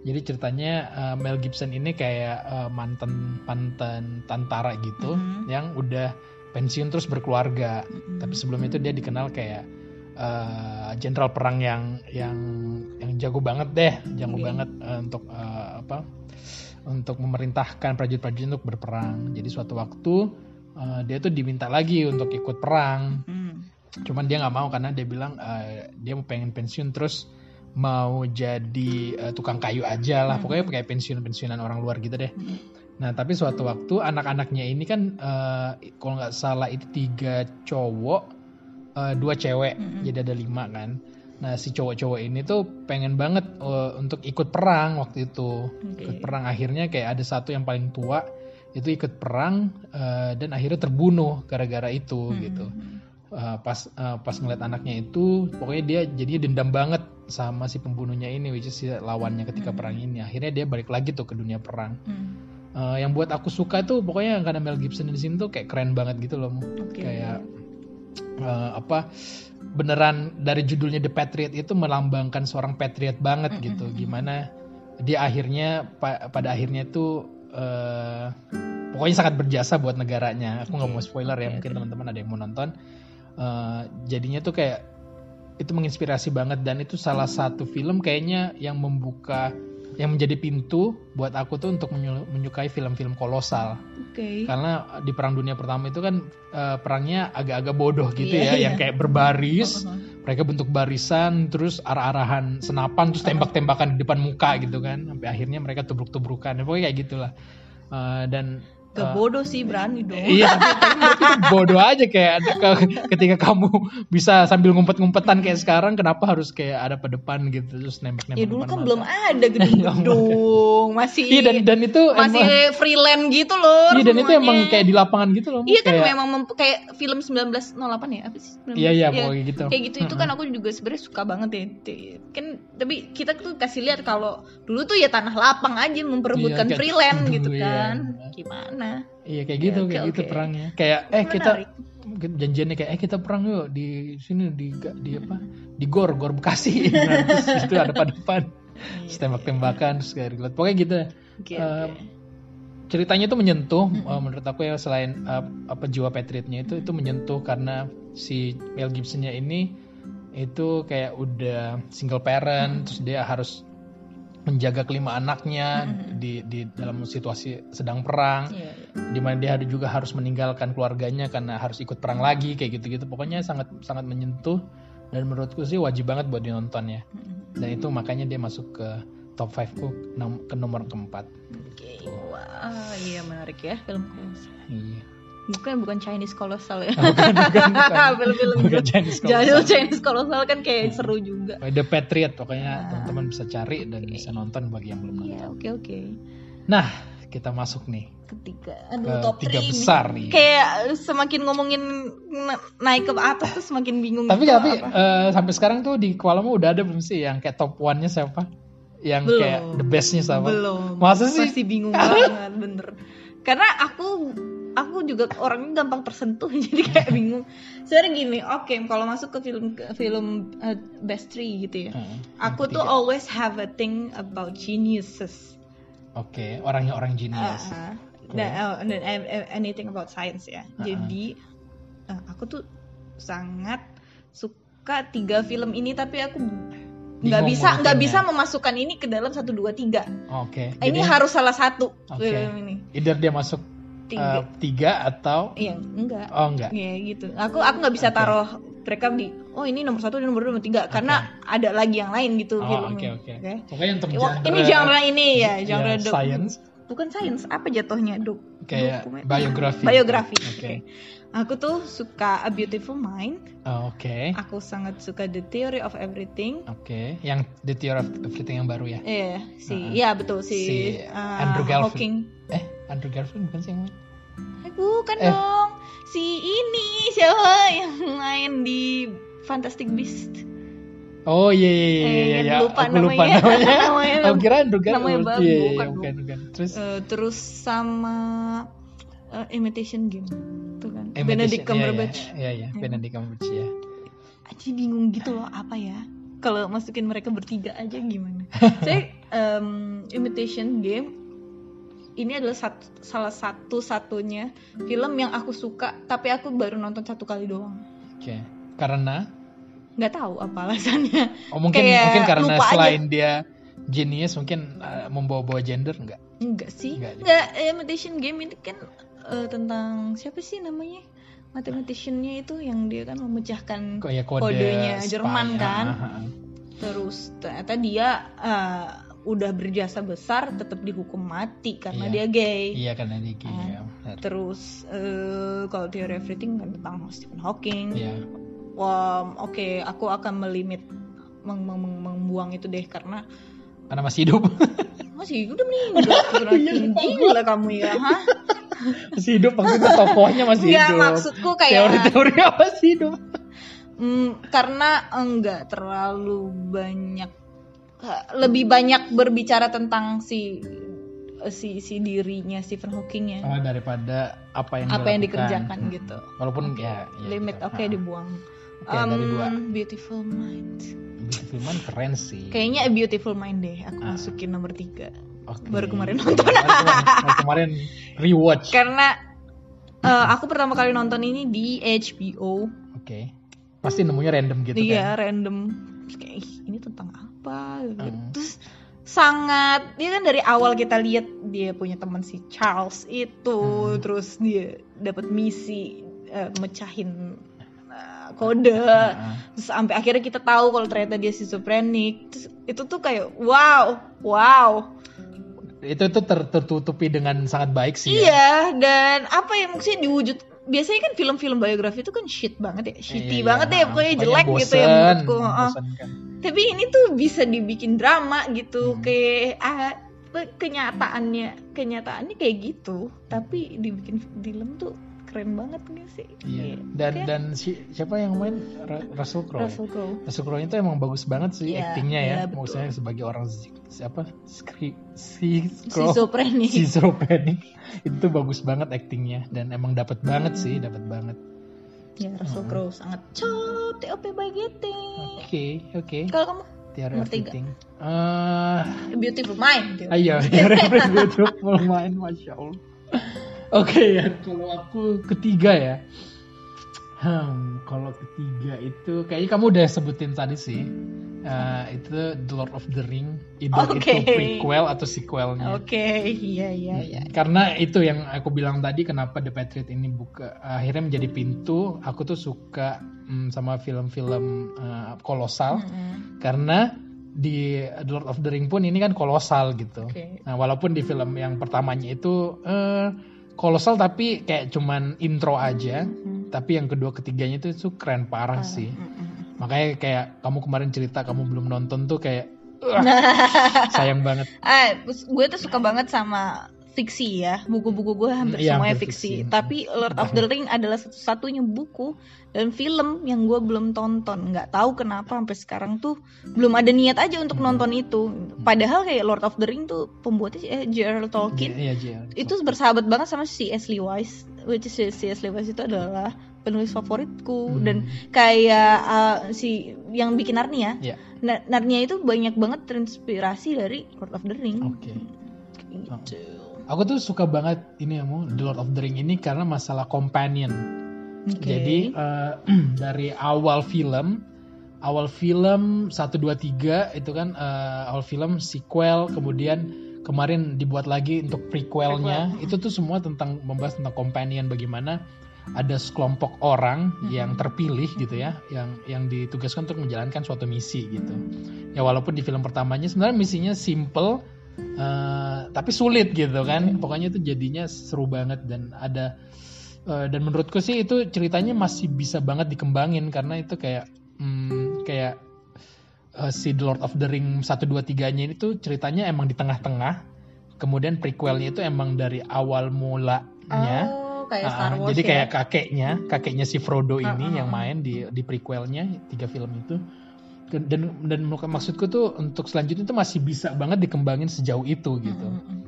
S1: jadi ceritanya eh, Mel Gibson ini kayak eh, mantan mantan tentara gitu
S2: Mhm.
S1: yang udah pensiun terus berkeluarga
S2: Mm-mm.
S1: tapi sebelum itu dia dikenal kayak eh, jenderal perang yang yang yang jago banget deh jago
S2: Oke.
S1: banget eh, untuk eh, apa untuk memerintahkan prajurit-prajurit untuk berperang jadi suatu waktu eh, dia tuh diminta lagi untuk ikut perang
S2: Hmm.
S1: cuman dia nggak mau karena dia bilang eh, dia mau pengen pensiun terus mau jadi eh, tukang kayu aja lah
S2: Hmm.
S1: pokoknya kayak pensiun pensiunan orang luar gitu deh
S2: Hmm.
S1: nah tapi suatu waktu anak-anaknya ini kan eh, kalau nggak salah itu tiga cowok eh, dua cewek
S2: Mm-mm.
S1: jadi ada lima kan nah si cowok-cowok ini tuh pengen banget eh, untuk ikut perang waktu itu
S2: Oke.
S1: ikut perang akhirnya kayak ada satu yang paling tua itu ikut perang eh, dan akhirnya terbunuh gara-gara itu
S2: Hmm.
S1: gitu Uh, pas uh, pas ngeliat anaknya itu pokoknya dia jadinya dendam banget sama si pembunuhnya ini which is si lawannya ketika
S2: Hmm.
S1: perang ini akhirnya dia balik lagi tuh ke dunia perang
S2: Hmm.
S1: Uh, yang buat aku suka tuh pokoknya karena Mel Gibson di sini tuh kayak keren banget gitu loh.
S2: Oke.
S1: kayak uh, apa beneran dari judulnya The Patriot itu melambangkan seorang patriot banget
S2: Mm,
S1: gitu
S2: mm, mm.
S1: gimana dia akhirnya pa- pada akhirnya tuh uh, pokoknya sangat berjasa buat negaranya aku nggak
S2: Oke.
S1: mau spoiler ya mungkin teman-teman ada yang mau nonton Uh, jadinya tuh kayak itu menginspirasi banget dan itu salah satu film kayaknya yang membuka yang menjadi pintu buat aku tuh untuk menyu- menyukai film-film kolosal
S2: Oke.
S1: karena di perang dunia pertama itu kan eh, perangnya agak-agak bodoh gitu
S2: Iya,
S1: ya
S2: iya.
S1: yang kayak berbaris mereka bentuk barisan terus arah-arahan senapan terus tembak-tembakan di depan muka gitu kan sampai akhirnya mereka tubruk-tubrukan ya, pokoknya kayak gitulah Eh, dan
S2: Gak
S1: eh,
S2: bodoh sih berani dong.
S1: Iya, tapi, itu bodoh aja kayak ke- ketika kamu bisa sambil ngumpet-ngumpetan kayak sekarang, kenapa harus kayak ada pada depan gitu terus nembak-nembak
S2: Ya dulu kan
S1: mata.
S2: belum ada gedung-gedung, masih
S1: Iya dan dan itu
S2: masih
S1: emang,
S2: freelance gitu loh.
S1: iya dan itu
S2: semuanya.
S1: emang kayak di lapangan gitu loh.
S2: Iya kan
S1: kayak,
S2: memang mem- kayak film 1908 ya apa sih? 19?
S1: Iya iya
S2: Ya,
S1: pokoknya gitu.
S2: Kayak gitu itu kan aku juga sebenarnya suka banget ya. Kan tapi kita tuh kasih lihat kalau dulu tuh ya tanah lapang aja memperebutkan
S1: Iya, kayak-
S2: freelance gitu
S1: iya.
S2: kan. Gimana?
S1: Iya kayak gitu
S2: Oke,
S1: kayak gitu
S2: oke.
S1: perangnya. Kayak eh kita janjiannya kayak eh kita perang yuk di sini di di apa di gor gor bekasi nah, terus itu ada pada depan terus tembak-tembakan terus kayak reload. pokoknya gitu
S2: Oke,
S1: Eh,
S2: oke.
S1: ceritanya itu menyentuh eh, menurut aku ya selain eh, apa jiwa patriotnya itu itu menyentuh karena si Mel Gibsonnya ini itu kayak udah single parent terus dia harus menjaga kelima anaknya
S2: Mm-mm.
S1: di di dalam situasi sedang perang
S2: Iya, iya.
S1: di mana dia juga harus meninggalkan keluarganya karena harus ikut perang lagi kayak gitu-gitu pokoknya sangat sangat menyentuh dan menurutku sih wajib banget buat dinonton ya
S2: Mm-mm.
S1: dan itu makanya dia masuk ke top 5 ku ke nomor keempat
S2: Oke, wah, iya menarik ya film
S1: iya
S2: Bukan bukan Chinese kolosal ya.
S1: bukan bukan bukan,
S2: Film-film
S1: bukan Chinese
S2: jadul
S1: Kolosal.
S2: Chinese kolosal kan kayak seru juga.
S1: The Patriot pokoknya
S2: Ah.
S1: teman-teman bisa cari dan bisa nonton bagi yang belum nonton
S2: Iya, oke oke.
S1: nah kita masuk nih
S2: Ketiga,
S1: ke
S2: aduh top
S1: tiga
S2: 3
S1: besar nih
S2: Kayak semakin ngomongin na- naik ke atas tuh semakin bingung.
S1: Tapi
S2: gitu
S1: tapi
S2: apa.
S1: eh, sampai sekarang tuh di Kualamu udah ada belum sih yang kayak top one-nya siapa? Yang
S2: Belum.
S1: kayak the best-nya siapa?
S2: Belum.
S1: Masa sih?
S2: Masih bingung banget, bener. Karena aku aku juga orangnya gampang tersentuh jadi kayak bingung. Sebenarnya gini, oke kalau masuk ke film ke film uh, best three gitu ya.
S1: Heeh, yang
S2: Aku tuh
S1: ketiga.
S2: always have a thing about geniuses.
S1: Oke, orangnya orang genius.
S2: Uh,
S1: Cool.
S2: dan, oh, dan a- a- anything about science ya.
S1: Uh-uh.
S2: Jadi uh, aku tuh sangat suka tiga film ini tapi aku nggak bisa nggak bisa memasukkan ini ke dalam satu dua tiga.
S1: Oke.
S2: Ini
S1: jadi
S2: harus salah satu
S1: Oke.
S2: film ini.
S1: either dia masuk
S2: Tiga.
S1: eh, tiga atau
S2: Iya, enggak.
S1: oh enggak.
S2: Ya gitu. Aku aku nggak bisa
S1: Oke.
S2: taruh mereka di oh ini nomor satu ini nomor dua nomor tiga karena ada lagi yang lain gitu
S1: Oh,
S2: filmnya.
S1: oke oke.
S2: Oke.
S1: Pokoknya untuk genre,
S2: ini genre ini ya,
S1: ya,
S2: genre dok-
S1: science
S2: Bukan sains, apa jatuhnya dok?
S1: kayak biografi.
S2: Biografi.
S1: Oke.
S2: Oke. Aku tuh suka A Beautiful Mind.
S1: Oh, Oke.
S2: Aku sangat suka The Theory of Everything.
S1: Oke, yang The Theory of Everything yang baru ya?
S2: Iya, si,
S1: Uh-uh.
S2: iya betul si,
S1: Si
S2: uh,
S1: Andrew Garfield.
S2: Hawking.
S1: Eh, Andrew Garfield bukan sih yang main?
S2: Eh, bukan
S1: Eh.
S2: dong. Si ini siapa yang main di Fantastic Beast?
S1: Oh iya iya iya
S2: Eh,
S1: iya iya.
S2: lupa
S1: Aku lupa
S2: namanya.
S1: namanya.
S2: Namanya
S1: Aku kira Andrew Garfield.
S2: namanya bagus,
S1: Iya, iya,
S2: bukan,
S1: bukan, bukan. Terus
S2: Eh, terus sama eh, Imitation Game, tuh kan?
S1: Imitation-
S2: Benedict
S1: iya,
S2: Cumberbatch.
S1: Iya, iya, iya, Benedict Cumberbatch ya.
S2: Aja bingung gitu loh apa ya? Kalau masukin mereka bertiga aja gimana? Saya em, Imitation Game ini adalah satu, salah satu satunya film yang aku suka tapi aku baru nonton satu kali doang.
S1: Oke. Karena
S2: Nggak tahu apa alasannya.
S1: oh mungkin
S2: Kayak
S1: mungkin karena
S2: lupa aja.
S1: selain dia genius mungkin uh, membawa-bawa gender enggak?
S2: Enggak sih.
S1: Nggak
S2: Enggak. Imitation Game ini kan eh, tentang siapa sih namanya? Mathematician-nya itu yang dia kan memecahkan
S1: ya kode
S2: kodenya
S1: spy.
S2: Jerman kan. Terus ternyata dia eh, udah berjasa besar tetap dihukum mati karena
S1: Iya.
S2: dia gay.
S1: Iya karena dia gay,
S2: Ah.
S1: ya, benar.
S2: Terus eh, kalau teori everything kan tentang Stephen Hawking.
S1: Iya.
S2: Wah, oke, aku akan melimit meng- meng- meng- membuang itu deh karena
S1: Karena masih hidup.
S2: masih udah meninggal.
S1: Iya, lupa
S2: Gila kamu ya, hah?
S1: Masih hidup maksudnya tokohnya masih
S2: Enggak,
S1: hidup.
S2: maksudku kayak
S1: Teori-teori apa sih hidup?
S2: mm, karena enggak terlalu banyak lebih banyak berbicara tentang si si si dirinya Stephen Hawking ya.
S1: Oh, daripada apa yang
S2: apa yang dikerjakan
S1: Hmm.
S2: gitu.
S1: Walaupun ya, ya
S2: Limit
S1: gitu.
S2: oke
S1: Ah.
S2: dibuang.
S1: Oke, dari dua.
S2: Um, Beautiful Mind.
S1: Beautiful Man keren sih.
S2: Kayaknya A Beautiful Mind deh. Aku
S1: Ah.
S2: masukin nomor tiga.
S1: Oke.
S2: baru kemarin
S1: Baru kemarin, kemarin rewatch.
S2: Karena eh, aku pertama kali nonton ini di HBO.
S1: Oke. Pasti nemunya random gitu
S2: Iya,
S1: kan.
S2: random. Terus kayak "Ih, ini tentang apa? Gitu.
S1: Hmm.
S2: Terus sangat dia kan dari awal kita lihat dia punya teman si Charles itu,
S1: Hmm.
S2: terus dia dapat misi eh, mecahin eh, kode.
S1: Heeh.
S2: Terus sampai akhirnya kita tahu kalau ternyata dia schizophrenic. Terus itu tuh kayak wow, wow.
S1: Itu tuh ter- tertutupi dengan sangat baik sih. ya.
S2: Iya, dan apa yang maksudnya diwujud biasanya kan film-film biografi itu kan shit banget ya, shitty
S1: Iya,
S2: banget
S1: iya.
S2: ya, pokoknya jelek gitu ya
S1: bosen,
S2: menurutku. Heeh.
S1: membosankan.
S2: Tapi ini tuh bisa dibikin drama gitu,
S1: Hmm.
S2: kayak ah, kenyataannya, kenyataannya kayak gitu, tapi dibikin film tuh keren banget nih sih.
S1: Iya. Dan
S2: Kayak
S1: dan si, siapa yang main Ra- Russell Crowe?
S2: Russell Crowe.
S1: Russell Crowe itu emang bagus banget sih
S2: Iya,
S1: aktingnya ya.
S2: iya, betul.
S1: Maksudnya sebagai orang siapa? Skri, si
S2: Schizophrenic.
S1: Schizophrenic. itu bagus banget aktingnya dan emang dapat banget sih, dapat banget.
S2: Ya, Russell Crowe sangat cop, TOP by getting.
S1: Oke, oke.
S2: Kalau kamu
S1: Tiara
S2: Nomor tiga. A Beautiful Mind.
S1: ayo, Tiara everything beautiful main, masya Allah. Oke ya, kalau aku ketiga ya, Hmm, kalau ketiga itu kayaknya kamu udah sebutin tadi sih. Uh, itu The Lord of the Ring, either
S2: Oke.
S1: itu prequel atau sequelnya.
S2: Oke, iya iya iya.
S1: Karena itu yang aku bilang tadi kenapa The Patriot ini buka akhirnya menjadi pintu. Aku tuh suka mm, sama film-film uh, kolosal
S2: Mm-mm.
S1: karena di The Lord of the Ring pun ini kan kolosal gitu.
S2: Oke.
S1: Nah, walaupun di film yang pertamanya itu eh kolosal tapi kayak cuman intro aja,
S2: Mm.
S1: tapi yang kedua ketiganya itu tuh keren parah sih.
S2: Mm-mm.
S1: Makanya kayak kamu kemarin cerita kamu belum nonton tuh kayak "Wah, sayang banget.
S2: Ah, gue tuh suka banget sama fiksi ya. Buku-buku gue hampir
S1: Iya,
S2: semuanya fiksi.
S1: fiksi.
S2: Tapi Lord of the Ring adalah satu-satunya buku dan film yang gue belum tonton. Nggak tahu kenapa sampai sekarang tuh belum ada niat aja untuk nonton itu. Padahal kayak Lord of the Ring tuh pembuatnya eh, J.R.R. Tolkien
S1: Iya, iya.
S2: itu bersahabat banget sama si C.S. Lewis. Which is C.S. Lewis itu adalah penulis favoritku
S1: Hmm.
S2: dan kayak uh, si yang bikin Narnia. Na- Narnia itu banyak banget terinspirasi dari Lord of the Ring.
S1: Oke.
S2: Gitu.
S1: Aku tuh suka banget ini kamu The Lord of the Ring ini karena masalah companion.
S2: Oke.
S1: Jadi eh, dari awal film, awal film 1 2 3 itu kan eh, awal film sequel kemudian kemarin dibuat lagi untuk prequelnya. Itu tuh semua tentang membahas tentang companion bagaimana ada sekelompok orang yang terpilih gitu ya, yang yang ditugaskan untuk menjalankan suatu misi gitu. Ya walaupun di film pertamanya sebenarnya misinya simple eh, tapi sulit gitu kan. Pokoknya itu jadinya seru banget dan ada Eh, dan menurutku sih itu ceritanya masih bisa banget dikembangin karena itu kayak hmm, kayak eh, si The Lord of the Ring 1 2 3-nya itu ceritanya emang di tengah-tengah. Kemudian prequelnya itu emang dari awal mulanya.
S2: Oh, kayak
S1: Ah,
S2: Star Wars
S1: jadi
S2: ya.
S1: kayak kakeknya, kakeknya si Frodo ini
S2: ah,
S1: yang main di di prequelnya tiga film itu. Dan dan maksudku tuh untuk selanjutnya itu masih bisa banget dikembangin sejauh itu gitu
S2: Mm, mm, mm.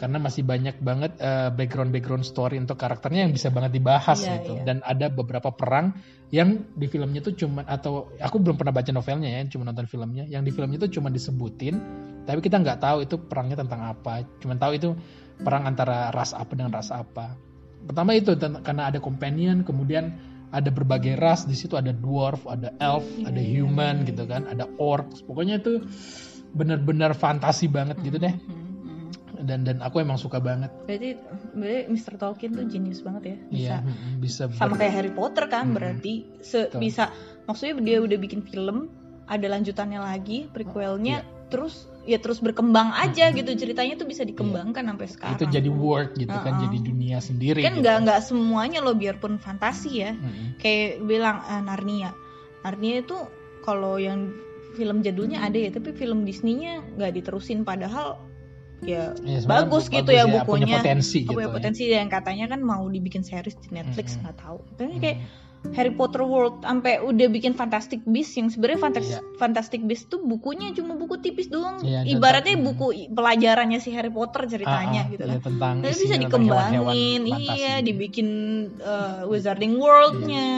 S1: karena masih banyak banget background background story untuk karakternya yang bisa banget dibahas
S2: Iya,
S1: gitu
S2: iya.
S1: dan ada beberapa perang yang di filmnya tuh cuma atau aku belum pernah baca novelnya ya cuma nonton filmnya yang di filmnya tuh cuma disebutin tapi kita nggak tahu itu perangnya tentang apa cuma tahu itu perang antara ras apa dengan ras apa pertama itu karena ada companion kemudian ada berbagai ras di situ ada dwarf ada elf
S2: Iya,
S1: ada
S2: iya,
S1: human
S2: iya.
S1: gitu kan ada orcs pokoknya itu benar-benar fantasi banget gitu deh
S2: Mm, mm, mm.
S1: dan dan aku emang suka banget
S2: Berarti, berarti Mr. Tolkien tuh jenius banget ya. Bisa
S1: Iya, bisa
S2: sama
S1: ber-
S2: kayak Harry Potter kan
S1: Mm.
S2: berarti se-
S1: Betul.
S2: bisa maksudnya dia udah bikin film ada lanjutannya lagi prequelnya
S1: Iya.
S2: terus ya terus berkembang aja
S1: Mm.
S2: gitu ceritanya tuh bisa dikembangkan sampai sekarang
S1: itu jadi world gitu kan,
S2: Uh-uh.
S1: jadi dunia sendiri.
S2: kan
S1: gitu.
S2: nggak nggak semuanya loh biarpun fantasi ya
S1: Mm-mm.
S2: kayak bilang ah, Narnia Narnia itu kalau yang film jadulnya ada ya tapi film Disney-nya nggak diterusin padahal ya
S1: Ya, sebenarnya
S2: bagus
S1: bu-
S2: gitu
S1: bagus
S2: ya
S1: Punya
S2: bukunya
S1: potensi gitu.
S2: punya
S1: ya.
S2: potensi yang katanya kan mau dibikin series di Netflix
S1: Mm-mm.
S2: nggak tahu tapi kayak
S1: Mm.
S2: Harry Potter World sampai udah bikin Fantastic Beasts yang sebenarnya Fantas-
S1: Iya.
S2: Fantastic Beasts tuh bukunya cuma buku tipis doang
S1: Iya, dan-
S2: ibaratnya
S1: mm.
S2: buku pelajarannya si Harry Potter ceritanya
S1: Ah, ah,
S2: gitu
S1: ya,
S2: kan
S1: tentang
S2: tapi bisa dikembangin
S1: hewan-hewan
S2: iya
S1: fantasi.
S2: dibikin uh, Wizarding World-nya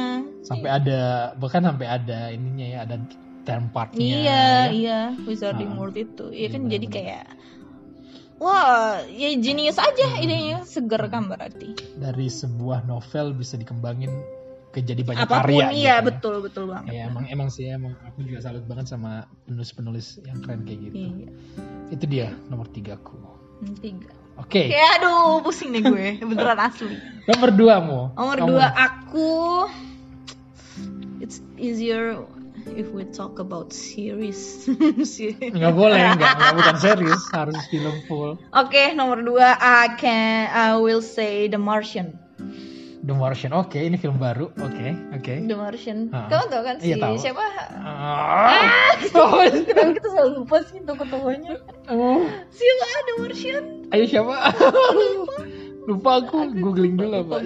S1: sampai ada bahkan sampai ada ininya ya ada term partnya
S2: iya
S1: ya.
S2: iya Wizarding
S1: Ah,
S2: World itu iya
S1: iya,
S2: kan jadi kayak wah ya genius aja
S1: Hmm.
S2: idenya seger kan berarti
S1: dari sebuah novel bisa dikembangin ke jadi banyak
S2: apa pun
S1: karya
S2: iya
S1: gitu.
S2: betul betul banget
S1: Ya, emang emang sih emang aku juga salut banget sama penulis-penulis yang keren kayak gitu.
S2: iya
S1: Itu dia nomor tiga ku.
S2: Hmm, tiga
S1: Oke,
S2: Kayak aduh pusing nih gue beneran asli.
S1: nomor dua mu.
S2: Nomor
S1: Kamu.
S2: dua aku it's easier if we talk about series. Oke
S1: Nggak boleh, nggak, nggak bukan series, harus film full.
S2: nomor dua I can I will say The Martian.
S1: The Martian, oke, ini film baru, oke, oke.
S2: The Martian.
S1: Ah.
S2: Kamu tau kan si
S1: Iya, tahu.
S2: siapa?
S1: Ah,
S2: Kenapa kita selalu lupa sih untuk ketawanya?
S1: oh,
S2: Siapa The Martian?
S1: ayo siapa? Lupa aku, googling dulu apa?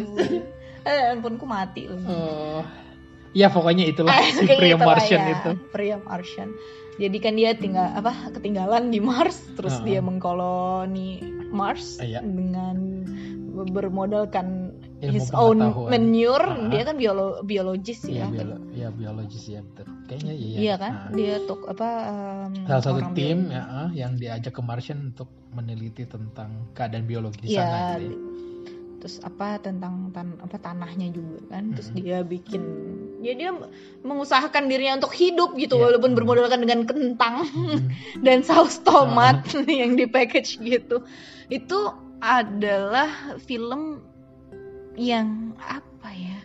S2: Eh, handphoneku mati loh.
S1: Oh, ya pokoknya itulah si pria Martian
S2: ya,
S1: itu.
S2: Pria Martian. Jadi kan dia tinggal apa ketinggalan di Mars, terus
S1: Ah,
S2: dia
S1: ah.
S2: mengkoloni Mars
S1: Iya.
S2: dengan bermodalkan
S1: Ilmu
S2: his own manure.
S1: Ah, ah.
S2: Dia kan biolo biologis
S1: Iya,
S2: ya.
S1: biolo, ya biologis ya betul. Kayaknya iya.
S2: Iya kan?
S1: Ah.
S2: Dia tuh apa um,
S1: Salah satu tim ya, yang diajak ke Martian untuk meneliti tentang keadaan biologi di
S2: Iya.
S1: sana. gitu ya.
S2: Terus apa tentang tan apa tanahnya juga kan terus
S1: Mhm.
S2: dia bikin ya dia mengusahakan dirinya untuk hidup gitu
S1: Iya.
S2: walaupun
S1: Mhm.
S2: bermodalkan dengan kentang
S1: Hmm.
S2: dan saus tomat
S1: Ah.
S2: yang di package gitu itu adalah film yang apa ya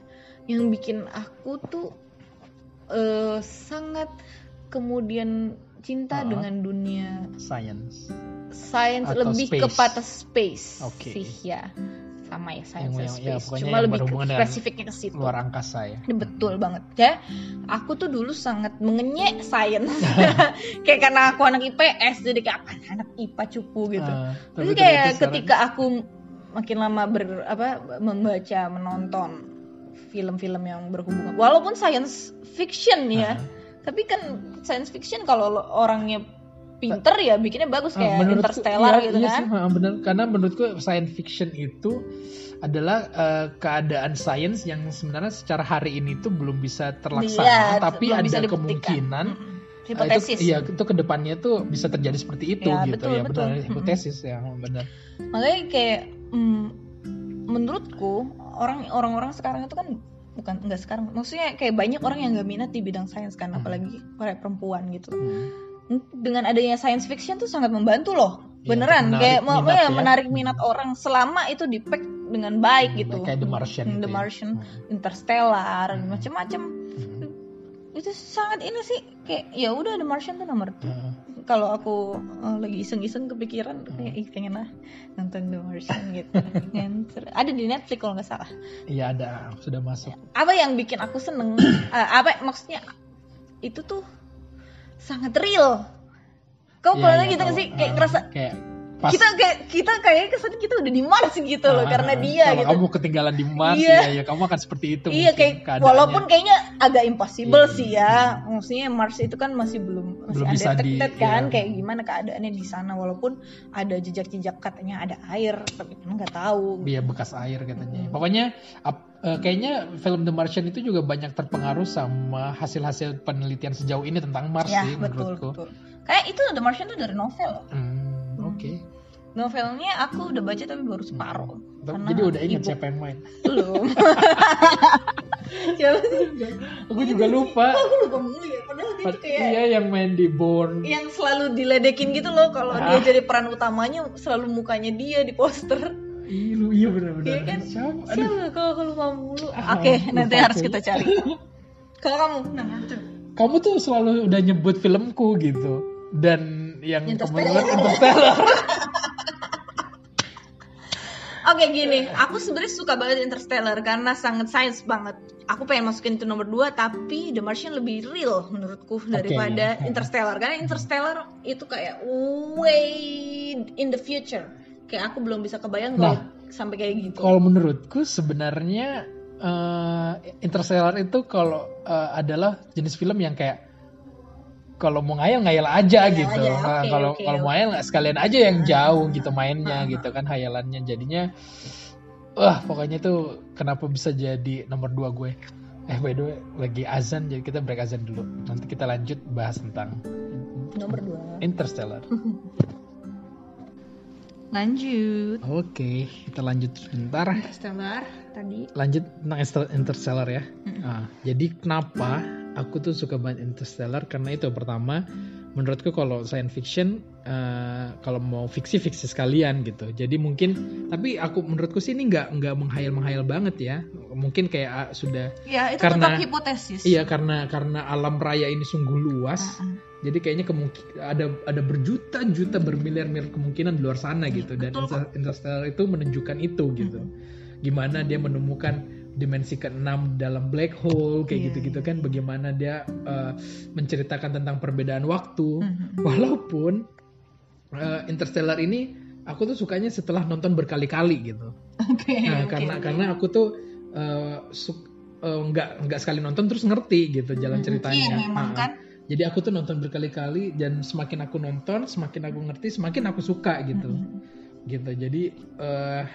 S2: yang bikin aku tuh eh, sangat kemudian cinta
S1: Ah.
S2: dengan dunia
S1: Science.
S2: science
S1: Atau
S2: lebih
S1: space.
S2: kepada space
S1: Oke.
S2: sih ya sama ya science
S1: Yang-
S2: and
S1: yang- ya,
S2: cuma lebih spesifiknya ke situ.
S1: Luar angkasa ya.
S2: ini betul banget. Ya aku tuh dulu sangat mengenyek science kayak karena aku anak IPS jadi kayak apa anak IPA cupu gitu.
S1: Ah,
S2: Terus kayak
S1: sekarang-
S2: ketika aku makin lama ber apa membaca menonton film-film yang berhubungan. Walaupun science fiction ya
S1: Ah.
S2: tapi kan science fiction kalau orangnya pinter ya bikinnya bagus kayak
S1: menurutku-
S2: Interstellar
S1: iya,
S2: gitu
S1: iya
S2: kan
S1: sih, bener. Karena menurutku science fiction itu adalah eh, keadaan sains yang sebenarnya secara hari ini tuh belum bisa terlaksana,
S2: Iya,
S1: tapi ada
S2: bisa
S1: kemungkinan eh,
S2: hipotesis
S1: itu, iya itu ke depannya tuh bisa terjadi seperti itu
S2: Ya,
S1: gitu
S2: betul,
S1: ya
S2: betul.
S1: benar hipotesis ya benar.
S2: makanya kayak mm, menurutku orang orang-orang sekarang itu kan bukan enggak sekarang maksudnya kayak banyak orang yang nggak minat di bidang sains kan
S1: Hmm.
S2: apalagi kayak perempuan gitu
S1: Hmm.
S2: Dengan adanya science fiction tuh sangat membantu loh
S1: Iya,
S2: beneran
S1: menarik
S2: kayak mau
S1: minat
S2: ya,
S1: ya.
S2: menarik minat orang selama itu di pack dengan baik
S1: Hmm,
S2: gitu
S1: kayak The Martian
S2: Hmm,
S1: gitu
S2: The
S1: ya.
S2: Martian
S1: Hmm.
S2: Interstellar
S1: Hmm.
S2: macem-macem
S1: Hmm.
S2: itu sangat ini sih kayak ya udah The Martian tuh nomor
S1: Hmm.
S2: kalau aku eh, lagi iseng-iseng kepikiran
S1: Hmm.
S2: kayak ih pengen lah nonton The Martian gitu seru. ada di Netflix kalau nggak salah
S1: Iya ada sudah masuk.
S2: apa yang bikin aku seneng eh, apa maksudnya itu tuh sangat real. Kau
S1: Iya,
S2: pernah
S1: iya,
S2: gitu nggak
S1: kalau,
S2: sih? Kayak
S1: ah,
S2: ngerasa
S1: kayak pas
S2: kita kayak kita kayak kesan kita udah di Mars gitu loh
S1: ah,
S2: karena
S1: ah,
S2: dia
S1: kalau
S2: gitu
S1: kamu ketinggalan di Mars
S2: Iya.
S1: ya, ya kamu akan seperti itu
S2: iya
S1: mungkin
S2: kayak
S1: keadaannya.
S2: walaupun kayaknya agak impossible
S1: Iya.
S2: sih ya maksudnya Mars itu kan masih belum masih
S1: Belum bisa di-
S2: kan
S1: iya.
S2: kayak gimana keadaannya di sana walaupun ada jejak-jejak katanya ada air tapi kan nggak tahu
S1: Iya bekas air katanya.
S2: Hmm.
S1: Pokoknya ap- eh, kayaknya film The Martian itu juga banyak terpengaruh sama hasil-hasil penelitian sejauh ini tentang Mars
S2: ya
S1: sih
S2: betul
S1: menurutku.
S2: betul kayak itu The Martian itu dari novel
S1: Hmm, Oke.
S2: novelnya aku udah baca tapi baru separuh Karena
S1: Jadi udah ingat
S2: ibu-
S1: siapa yang main.
S2: belum siapa sih
S1: Aku juga lupa.
S2: aku lupa mulu ya padahal dia kayak
S1: Iya yang main di Born.
S2: yang selalu diledekin gitu loh kalau
S1: Ah.
S2: dia jadi peran utamanya selalu mukanya dia di poster
S1: Iya, lu- iya benar-benar.
S2: Iya kan?
S1: Siapa? Aduh.
S2: siapa kalau aku lupa mulu
S1: Ah,
S2: oke
S1: lupa
S2: nanti harus kita cari kalau kamu nah itu
S1: Kamu tuh selalu udah nyebut filmku gitu. Dan yang kebetulan Interstellar.
S2: Oke gini, aku sebenarnya suka banget Interstellar karena sangat sains banget. Aku pengen masukin itu nomor 2 tapi The Martian lebih real menurutku daripada
S1: iya.
S2: Interstellar. Karena Interstellar itu kayak way in the future. Kayak aku belum bisa kebayang kalau
S1: Nah,
S2: sampai kayak gitu.
S1: Kalau menurutku sebenarnya eh, Interstellar itu kalau eh, adalah jenis film yang kayak kalau mau ngayal ngayal aja
S2: Ngayal
S1: gitu.
S2: aja,
S1: Nah, kalau
S2: oke,
S1: kalau
S2: oke.
S1: mau ngayal sekalian aja yang jauh gitu mainnya
S2: ah.
S1: gitu kan hayalannya jadinya wah pokoknya tuh kenapa bisa jadi nomor dua gue. Eh by the way lagi azan jadi kita break azan dulu. Nanti kita lanjut bahas tentang
S2: Nomor 2.
S1: Interstellar.
S2: Lanjut.
S1: Oke, kita lanjut sebentar.
S2: Interstellar tadi.
S1: lanjut tentang Inter- Interstellar ya.
S2: Mm-mm.
S1: Ah, jadi kenapa aku tuh suka banget Interstellar karena itu pertama menurutku kalau science fiction eh, kalau mau fiksi fiksi sekalian gitu. Jadi mungkin tapi aku menurutku sih ini nggak nggak menghayal menghayal banget ya. Mungkin kayak ah, sudah
S2: Ya itu
S1: Karena-
S2: tetap hipotesis.
S1: iya karena karena alam raya ini sungguh luas.
S2: Ah, ah.
S1: Jadi kayaknya kemungkin ada ada berjuta-juta bermiliar-miliar kemungkinan di luar sana gitu dan Interstellar itu menunjukkan itu gitu. Gimana dia menemukan dimensi keenam dalam black hole kayak
S2: Iya,
S1: gitu-gitu
S2: iya.
S1: kan bagaimana dia uh, menceritakan tentang perbedaan waktu.
S2: Mhm.
S1: Walaupun uh, Interstellar ini aku tuh sukanya setelah nonton berkali-kali gitu.
S2: Oke.
S1: Nah,
S2: oke,
S1: karena
S2: oke.
S1: karena aku tuh uh, uh, nggak nggak sekali nonton terus ngerti gitu jalan
S2: Mhm.
S1: ceritanya.
S2: Iya memang
S1: Ah,
S2: kan.
S1: jadi aku tuh nonton berkali-kali dan semakin aku nonton, semakin aku ngerti, semakin aku suka gitu.
S2: Mhm.
S1: Gitu. Jadi eh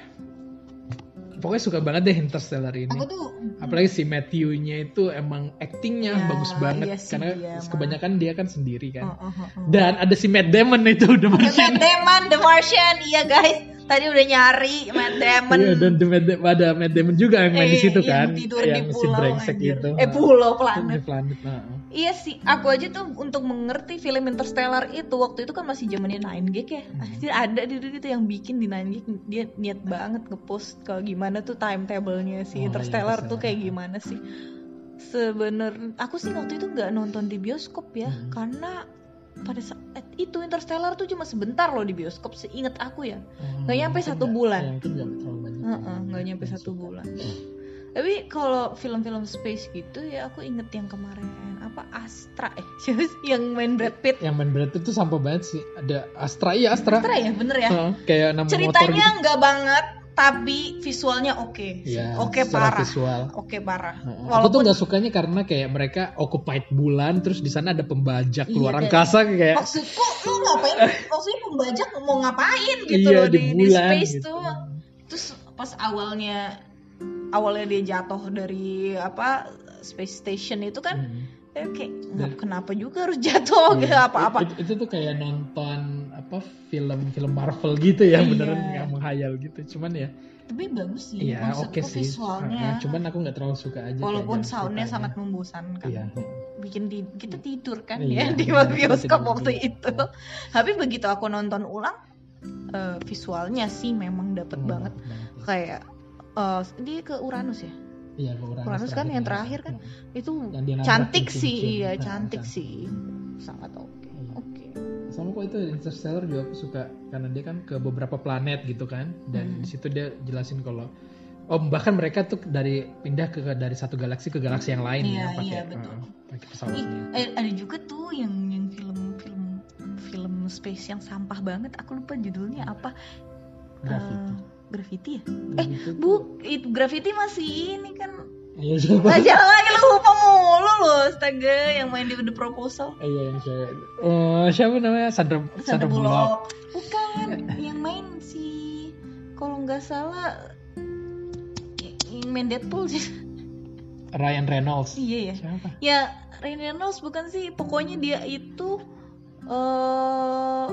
S1: pokoknya suka banget deh Interstellar ini.
S2: Aku tuh
S1: Apalagi si Matthew-nya itu emang actingnya
S2: Ya,
S1: bagus banget
S2: iya sih
S1: karena
S2: dia
S1: kebanyakan dia kan sendiri
S2: Oh,
S1: kan.
S2: oh, oh, oh.
S1: Dan ada si Matt Damon itu udah
S2: The Matt Damon, The Martian, iya guys. Tadi udah nyari Matt Damon.
S1: Iya dan ada Matt Damon juga yang main di
S2: Eh,
S1: situ
S2: yang
S1: kan.
S2: tidur di
S1: yang si
S2: pulau,
S1: brengsek
S2: anjir.
S1: gitu.
S2: Eh, pulau,
S1: Di
S2: planet.
S1: planet. nah.
S2: Iya sih, aku aja tuh untuk mengerti film Interstellar itu waktu itu kan masih zamannya 9gag ya.
S1: Hmm.
S2: Anjir ada di itu yang bikin di 9gag dia niat banget ngepost kalau gimana tuh timetable-nya si
S1: Oh, iya,
S2: Interstellar tuh kayak gimana sih. Sebenernya aku sih waktu itu nggak nonton di bioskop ya
S1: Hmm.
S2: karena pada saat itu Interstellar tuh cuma sebentar loh di bioskop seingat aku ya. Nggak
S1: Hmm,
S2: nyampe satu
S1: nggak-
S2: bulan.
S1: ya, nggak
S2: nggak nyampe satu
S1: suka.
S2: bulan. Tapi kalau film-film space gitu ya aku inget yang kemarin apa Astra eh siapa sih yang main Brad Pitt.
S1: Yang main berat itu sampah banget sih. Ada Astra, iya Astra.
S2: Astra ya bener ya.
S1: Heeh, kayak nama motor
S2: Ceritanya
S1: gitu.
S2: nggak banget tapi visualnya oke.
S1: Iya,
S2: oke
S1: secara
S2: parah.
S1: visual.
S2: Oke parah.
S1: Heeh. Aku tuh
S2: Walaupun
S1: nggak sukanya karena kayak mereka occupied bulan, terus di sana ada pembajak
S2: Iya,
S1: luar
S2: kayak-
S1: angkasa kayak
S2: maksudku lu ngapain? Maksudnya pembajak mau ngapain gitu
S1: Iya,
S2: loh
S1: di
S2: di, di
S1: bulan
S2: space
S1: gitu.
S2: tuh. Terus pas awalnya awalnya dia jatuh dari apa space station itu kan
S1: Hmm.
S2: eh, kayak nggak kenapa juga harus jatuh
S1: Iya.
S2: gitu apa-apa.
S1: Itu, itu tuh kayak nonton apa film-film Marvel gitu ya,
S2: Iya.
S1: beneran yang menghayal gitu. Cuman ya,
S2: Tapi bagus sih.
S1: iya oke sih.
S2: visualnya.
S1: Heeh, cuman aku nggak terlalu suka aja.
S2: Walaupun soundnya sangat membosankan.
S1: Iya.
S2: Bikin di, kita tidur kan
S1: Iya,
S2: ya di bioskop waktu itu. Tapi begitu aku nonton ulang eh, visualnya sih memang dapet
S1: Hmm,
S2: banget. Kayak eh, dia ke Uranus ya.
S1: Iya, ke Uranus,
S2: Uranus kan yang terakhir kan.
S1: Heeh.
S2: Itu cantik sih, iya
S1: Nah,
S2: cantik
S1: cantik.
S2: sih. Sangat.
S1: Iya.
S2: Oke.
S1: Sama kok itu Interstellar juga aku suka karena dia kan ke beberapa planet gitu kan dan
S2: Hmm.
S1: di situ dia jelasin kalau oh bahkan mereka tuh dari pindah ke dari satu galaksi ke galaksi yang lain
S2: Iya,
S1: ya pakai
S2: iya, betul.
S1: uh, pakai
S2: Ih,
S1: pesawatnya
S2: eh, ada juga tuh yang yang film film film space yang sampah banget. Aku lupa judulnya apa.
S1: Gravity.
S2: Eh, Gravity ya?
S1: Gravity tuh-
S2: Bu, itu Gravity masih ini kan.
S1: Iya siapa
S2: Aja lagi lu lupa mulu lu, astaga yang main di The Proposal.
S1: Eh, iya yang cewek Eh, siapa namanya Sandra Sandra Bullock
S2: Bukan, yang main si kalau nggak salah yang main Deadpool sih.
S1: Ryan Reynolds
S2: iya ya.
S1: siapa
S2: Ya, Ryan Reynolds bukan sih, pokoknya dia itu eh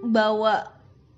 S2: bawa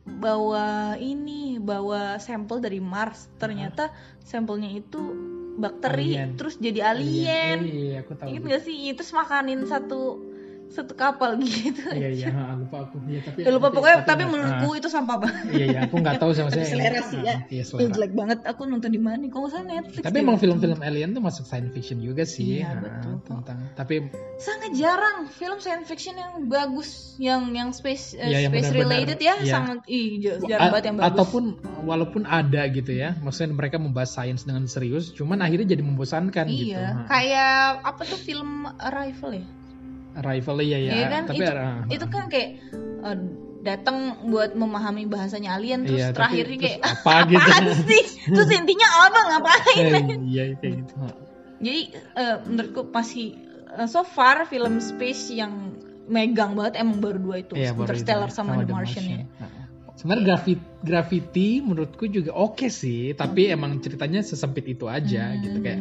S2: bawa ini, bawa sampel dari Mars. Ternyata sampelnya itu bakteri,
S1: Alien.
S2: terus jadi alien.
S1: Oh, iya aku tahu
S2: Ingat gak sih? Terus makanin satu satu kapal gitu.
S1: iya iya lupa aku iya tapi
S2: Ya, lupa pokoknya tapi,
S1: nggak-
S2: menurutku itu sampah banget.
S1: iya iya aku nggak tahu sama saya
S2: Selera sih ya.
S1: iya
S2: Itu
S1: selera
S2: jelek banget. Aku nonton di mana? nggak salah Netflix.
S1: Tapi emang film-film alien tuh masuk science fiction juga sih.
S2: Iya,
S1: Nah,
S2: betul.
S1: tentang tapi
S2: itu. sangat jarang film science fiction yang bagus, yang yang space eh,
S1: Iya, yang
S2: space
S1: benar-benar,
S2: related ya,
S1: iya.
S2: sangat ih jarang
S1: a-
S2: banget yang bagus.
S1: ataupun walaupun ada gitu ya, maksudnya mereka membahas sains dengan serius, cuman akhirnya jadi membosankan gitu.
S2: iya, kayak apa tuh film Arrival ya?
S1: Arrival iya ya,
S2: Iya kan?
S1: tapi
S2: itu,
S1: ah,
S2: itu kan kayak eh, datang buat memahami bahasanya alien terus
S1: Iya, tapi
S2: terakhirnya
S1: terus
S2: kayak
S1: apa gitu.
S2: apaan sih? Terus intinya apa ngapain?
S1: eh, iya kayak gitu.
S2: Jadi eh, menurutku masih eh, so far film space yang megang banget emang baru dua itu
S1: Iya, baru
S2: Interstellar
S1: itu,
S2: sama, The Martian, ya.
S1: Nah, Sebenarnya Gravity, Gravity menurutku juga oke sih, tapi emang ceritanya sesempit itu aja gitu
S2: Hmm.
S1: kayak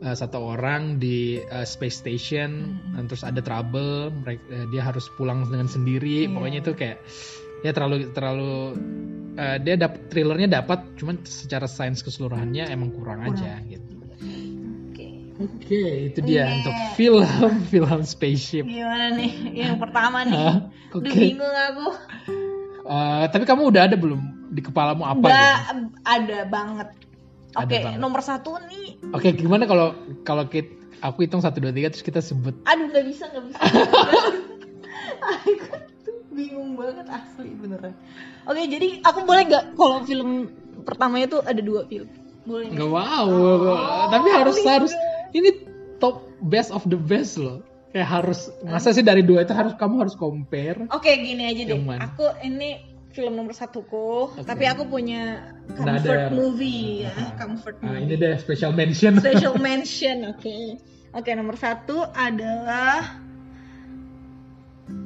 S1: uh, satu orang di uh, space station
S2: Hmm.
S1: dan terus ada trouble mereka uh, dia harus pulang dengan sendiri
S2: Iya.
S1: pokoknya itu kayak ya terlalu terlalu uh, dia dapat thrillernya dapat cuman secara sains keseluruhannya emang kurang,
S2: Kurang.
S1: aja gitu
S2: Oke.
S1: oke itu dia
S2: Iya.
S1: untuk film film spaceship
S2: Gimana nih? Yang pertama nih.
S1: Hah?
S2: Duh,
S1: oke
S2: bingung aku.
S1: Uh, tapi kamu udah ada belum di kepalamu apa
S2: Nggak
S1: gitu?
S2: ada banget. Oke,
S1: banget.
S2: nomor satu nih.
S1: oke gimana kalau kalau kita aku hitung satu dua tiga terus kita sebut
S2: Aduh, nggak bisa, nggak bisa. aku tuh bingung banget asli beneran. Oke, jadi aku boleh nggak kalau film pertamanya tuh ada dua film? Boleh nggak?
S1: Wow, tapi harus harus ini top best of the best loh. Kayak harus masa sih dari dua itu harus kamu harus compare.
S2: Oke, gini aja deh. Aku ini film nomor satuku, tapi aku punya comfort movie ya,
S1: Ah,
S2: comfort
S1: Nah,
S2: movie.
S1: ini deh special mention.
S2: Special mention, oke. Oke, nomor satu adalah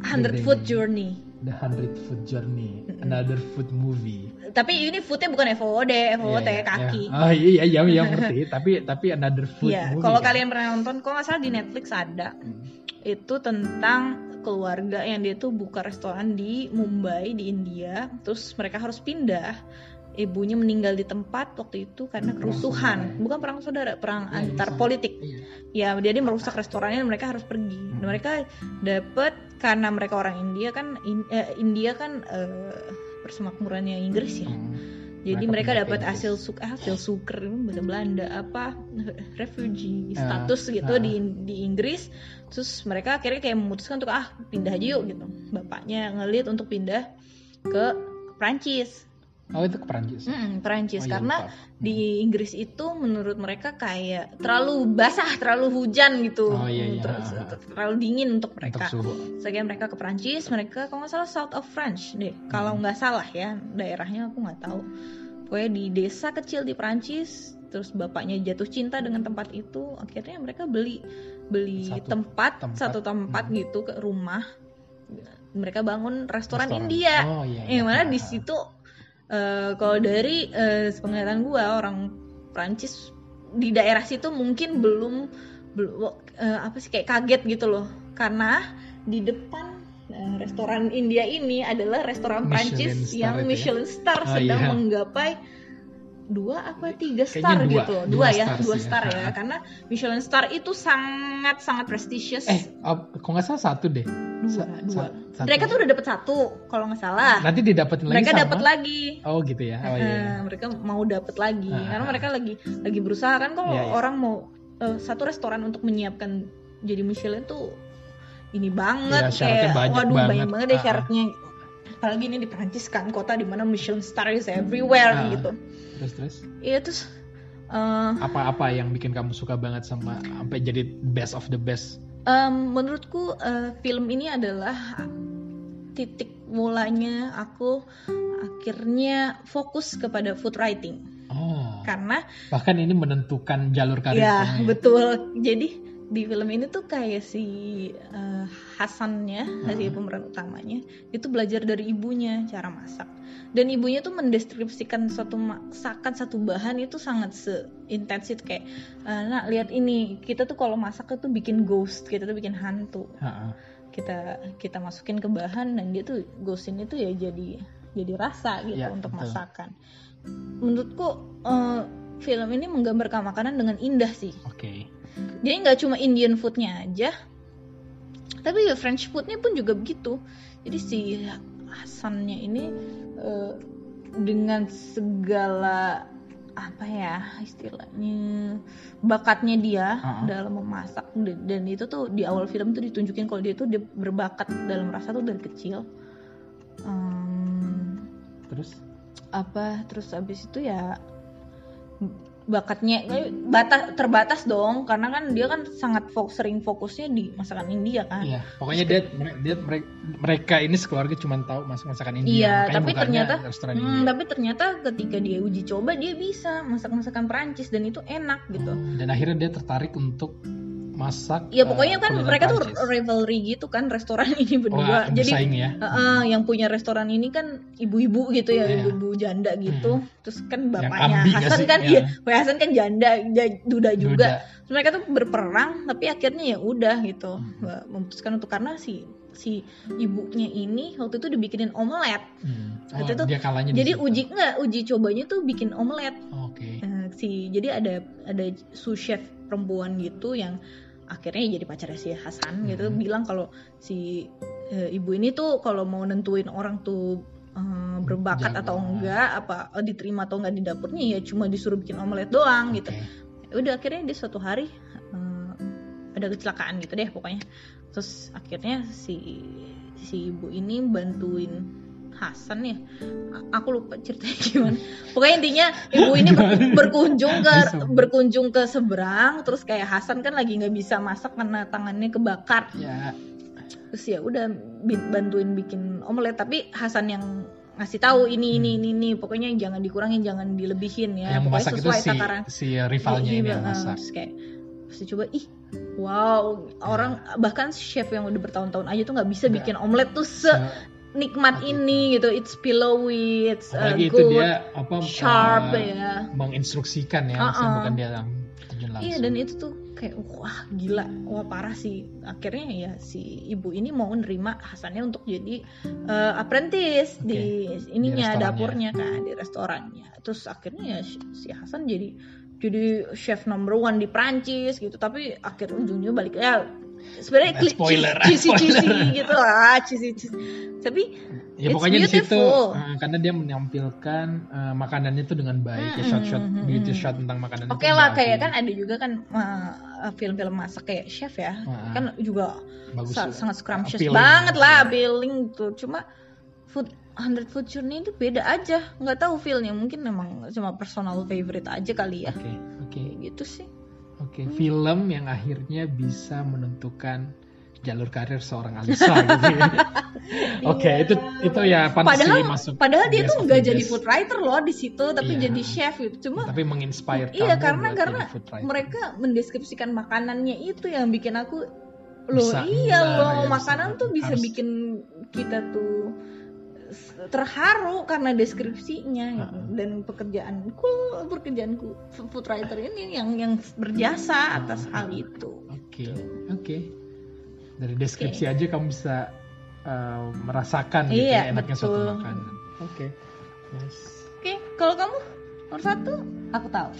S2: Hundred Foot. Journey.
S1: The Hundred Foot Journey, another food movie.
S2: Tapi ini footnya bukan FOD, FOD
S1: Iya, iya,
S2: kaki.
S1: iya. Oh iya iya iya ngerti. tapi tapi another food
S2: Iya,
S1: movie.
S2: kalau
S1: kan?
S2: kalian pernah nonton, kok nggak salah di Netflix ada.
S1: Hmm.
S2: Itu tentang keluarga yang dia tuh buka restoran di Mumbai di India terus mereka harus pindah ibunya meninggal di tempat waktu itu karena kerusuhan bukan perang saudara perang
S1: iya,
S2: antar
S1: sama.
S2: politik
S1: Iya.
S2: ya jadi merusak restorannya dan mereka harus pergi Dan
S1: Hmm.
S2: mereka dapat karena mereka orang India kan In- eh, India kan eh, persemakmurannya Inggris ya
S1: Hmm.
S2: Jadi
S1: Mereka
S2: mereka dapat hasil suk hasil suker bahasa Belanda apa refugee
S1: Ah,
S2: status gitu
S1: ah.
S2: di di Inggris. Terus mereka akhirnya kayak memutuskan untuk ah pindah aja yuk gitu. Bapaknya ngelit untuk pindah ke Prancis
S1: Oh itu ke Perancis.
S2: Mm-mm, Perancis
S1: Oh, iya,
S2: karena
S1: lupa.
S2: di Inggris itu menurut mereka kayak terlalu basah, terlalu hujan gitu,
S1: Oh, iya, iya. Ah.
S2: terlalu dingin untuk mereka. Sekian mereka ke Perancis, mereka kalau nggak salah South of French deh, kalau
S1: Hmm.
S2: nggak salah ya daerahnya aku nggak tahu. Pokoknya di desa kecil di Perancis, terus bapaknya jatuh cinta dengan tempat itu, akhirnya mereka beli beli
S1: Satu
S2: tempat,
S1: tempat.
S2: satu tempat
S1: Hmm.
S2: gitu ke rumah. Mereka bangun restoran,
S1: Restoran.
S2: India
S1: Oh iya.
S2: yang
S1: iya.
S2: mana di situ eh, kalau dari eh, penglihatan gua orang Prancis di daerah situ mungkin belum belum eh, apa sih kayak kaget gitu loh karena di depan eh, restoran India ini adalah restoran
S1: Michelin
S2: Prancis yang
S1: ya?
S2: Michelin star
S1: Oh,
S2: sedang
S1: iya.
S2: menggapai dua apa tiga
S1: Kayaknya
S2: star
S1: dua.
S2: gitu
S1: Dua
S2: dua, ya
S1: star
S2: dua
S1: ya.
S2: star ya
S1: Ha.
S2: karena Michelin star itu sangat sangat prestisius
S1: Eh, kok nggak salah satu deh.
S2: dua
S1: Sa-
S2: dua
S1: sa- satu.
S2: mereka tuh udah dapat satu kalau nggak salah
S1: Nanti didapetin lagi
S2: mereka dapat lagi
S1: Oh gitu ya. Oh iya. Iya.
S2: mereka mau dapat lagi
S1: Ah,
S2: karena mereka lagi lagi berusaha kan kalau
S1: Iya, iya.
S2: orang mau eh, satu restoran untuk menyiapkan jadi Michelin tuh ini banget
S1: Iya, syaratnya
S2: kayak
S1: banyak
S2: waduh
S1: banget.
S2: banyak banget deh
S1: Ah, ah.
S2: Apalagi ini di Prancis kan kota di mana Michelin star is everywhere
S1: Ah.
S2: gitu
S1: Terus terus.
S2: iya terus eh,
S1: Apa-apa yang bikin kamu suka banget sama sampai jadi best of the best?
S2: em, menurutku eh, film ini adalah titik mulanya aku akhirnya fokus kepada food writing
S1: Oh.
S2: karena
S1: Bahkan ini menentukan jalur karir
S2: Ya betul. Jadi di film ini tuh kayak si eh, Hasannya,
S1: Ah.
S2: pemeran utamanya, itu belajar dari ibunya cara masak. Dan ibunya tuh mendeskripsikan suatu masakan satu bahan itu sangat seintens itu kayak, eh, nak lihat ini kita tuh kalau masak itu bikin ghost, kita tuh bikin hantu.
S1: Ha-ha.
S2: Kita kita masukin ke bahan dan dia tuh ghost ini tuh ya jadi jadi rasa gitu
S1: Ya,
S2: untuk
S1: betul.
S2: masakan. Menurutku eh, film ini menggambarkan makanan dengan indah sih
S1: Oke.
S2: jadi nggak cuma Indian foodnya aja tapi ya French foodnya pun juga begitu jadi si Hasannya ini eh, dengan segala apa ya istilahnya bakatnya dia
S1: Uh-uh.
S2: dalam memasak dan, dan itu tuh di awal film tuh ditunjukin kalau dia tuh dia berbakat dalam rasa tuh dari kecil Em,
S1: Terus?
S2: apa terus abis itu ya bakatnya eh, bata, terbatas dong karena kan dia kan sangat fokus sering fokusnya di masakan India kan
S1: Iya. Pokoknya dia, dia mereka, mereka ini sekeluarga cuma tahu masak masakan India.
S2: Iya, tapi ternyata Hmm, tapi ternyata ketika dia uji coba dia bisa masak masakan Perancis dan itu enak gitu.
S1: Oh, dan akhirnya dia tertarik untuk masak.
S2: Ya pokoknya kan
S1: kuliner
S2: mereka tuh
S1: Prancis.
S2: rivalry gitu kan restoran ini berdua. Jadi
S1: bersaing ya.
S2: eh, eh, yang punya restoran ini kan ibu-ibu gitu ya,
S1: Iya.
S2: ibu-ibu janda gitu. Terus kan bapaknya
S1: nggak
S2: Hasan kan iya, Pak Hasan kan janda, ja- duda juga.
S1: Duda.
S2: Terus mereka tuh berperang tapi akhirnya ya udah gitu.
S1: Hmm.
S2: Memutuskan untuk karena si si ibunya ini waktu itu dibikinin omelet.
S1: Hmm. Oh,
S2: Itu tuh-
S1: dia kalahnya
S2: Jadi uji enggak uji cobanya tuh bikin omelet.
S1: Oke.
S2: Eh, si jadi ada ada sous chef perempuan gitu yang akhirnya jadi pacarnya si Hasan gitu
S1: Hmm.
S2: bilang kalau si eh, ibu ini tuh kalau mau nentuin orang tuh eh, berbakat
S1: Jago.
S2: atau enggak apa eh, diterima atau enggak di dapurnya ya cuma disuruh bikin omelet doang gitu.
S1: Oke.
S2: Udah akhirnya dia suatu hari eh, ada kecelakaan gitu deh pokoknya. Terus akhirnya si si ibu ini bantuin Hasan ya aku lupa ceritanya gimana. Pokoknya intinya ibu ini berkunjung ke berkunjung ke seberang terus kayak Hasan kan lagi nggak bisa masak karena tangannya kebakar.
S1: Ya,
S2: terus ya udah bantuin bikin omelet. Tapi Hasan yang ngasih tahu ini ini
S1: Hmm.
S2: ini ini pokoknya jangan dikurangin jangan dilebihin ya.
S1: Yang
S2: pokoknya
S1: masak itu
S2: sesuai
S1: si
S2: takaran.
S1: si rivalnya
S2: Iya,
S1: ini yang
S2: eh,
S1: masak.
S2: terus kayak terus coba ih wow. Orang bahkan chef yang udah bertahun-tahun aja tuh nggak bisa bikin omelet tuh
S1: Se-
S2: senikmat
S1: Gitu.
S2: ini gitu. It's pillowy it's uh,
S1: apalagi itu
S2: good
S1: dia apa
S2: sharp
S1: eh,
S2: ya.
S1: menginstruksikan ya,
S2: Uh-uh.
S1: maksudnya bukan dia yang terjun langsung.
S2: Iya dan itu tuh kayak wah gila. Wah parah sih. Akhirnya ya si ibu ini mau nerima Hasannya untuk jadi eh, apprentice di ininya
S1: Di
S2: dapurnya kan di restorannya. Terus akhirnya ya si si Hasan jadi jadi chef number one di Prancis gitu. Tapi akhir ujungnya balik. Ya sebenarnya
S1: Eh, spoiler,
S2: cheesy cheesy gitu. Cheesy tapi
S1: ya pokoknya di situ eh, karena dia menampilkan eh, makanannya itu dengan baik ya
S2: Mm,
S1: shot-shot
S2: mm, mm,
S1: beauty shot tentang makanan
S2: Oke
S1: itu
S2: lah kayak kan ada juga kan uh, film-film masak kayak chef ya.
S1: Ah,
S2: kan juga
S1: bagus
S2: sa- sangat scrumptious
S1: appealing.
S2: banget lah
S1: Iya.
S2: appealing tuh cuma food 100 food journey itu beda aja. Nggak tahu feelnya. Mungkin memang cuma personal favorite aja kali ya.
S1: Oke oke.
S2: Gitu sih
S1: oke film yang akhirnya bisa menentukan jalur karir seorang Alisa gitu ya. Oke, itu itu ya pantas
S2: padahal
S1: sih masuk.
S2: padahal dia tuh nggak jadi food writer loh di situ tapi
S1: Iya.
S2: jadi chef gitu cuma
S1: tapi menginspire
S2: iya karena karena mereka mendeskripsikan makanannya itu yang bikin aku loh
S1: Bisa
S2: iya loh
S1: ya, bisa-
S2: makanan tuh bisa
S1: harus-
S2: bikin kita tuh terharu karena deskripsinya gitu.
S1: Ha-ha.
S2: dan pekerjaanku pekerjaanku food writer ini yang yang berjasa atas
S1: Ha-ha.
S2: hal itu
S1: Oke, oke. Dari deskripsi aja kamu bisa uh, merasakan gitu
S2: Iya,
S1: ya enaknya suatu
S2: betul.
S1: makanan. Oke. Nice.
S2: oke kalau kamu nomor satu aku tahu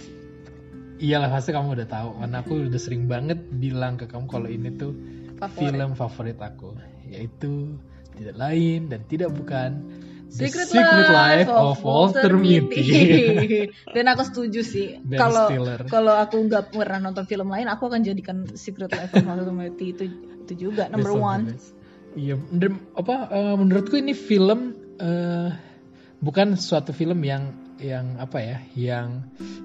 S1: Iyalah pasti kamu udah tahu karena aku udah sering banget bilang ke kamu kalau ini tuh
S2: Favorit.
S1: film favorit aku yaitu tidak lain dan tidak bukan The
S2: Secret,
S1: Life of Walter Mitty.
S2: Dan aku setuju sih. Kalau kalau aku nggak pernah nonton film lain, aku akan jadikan Secret Life of Walter Mitty itu itu juga number
S1: Best
S2: one.
S1: Iya, apa eh, menurutku ini film eh, bukan suatu film yang yang apa ya, yang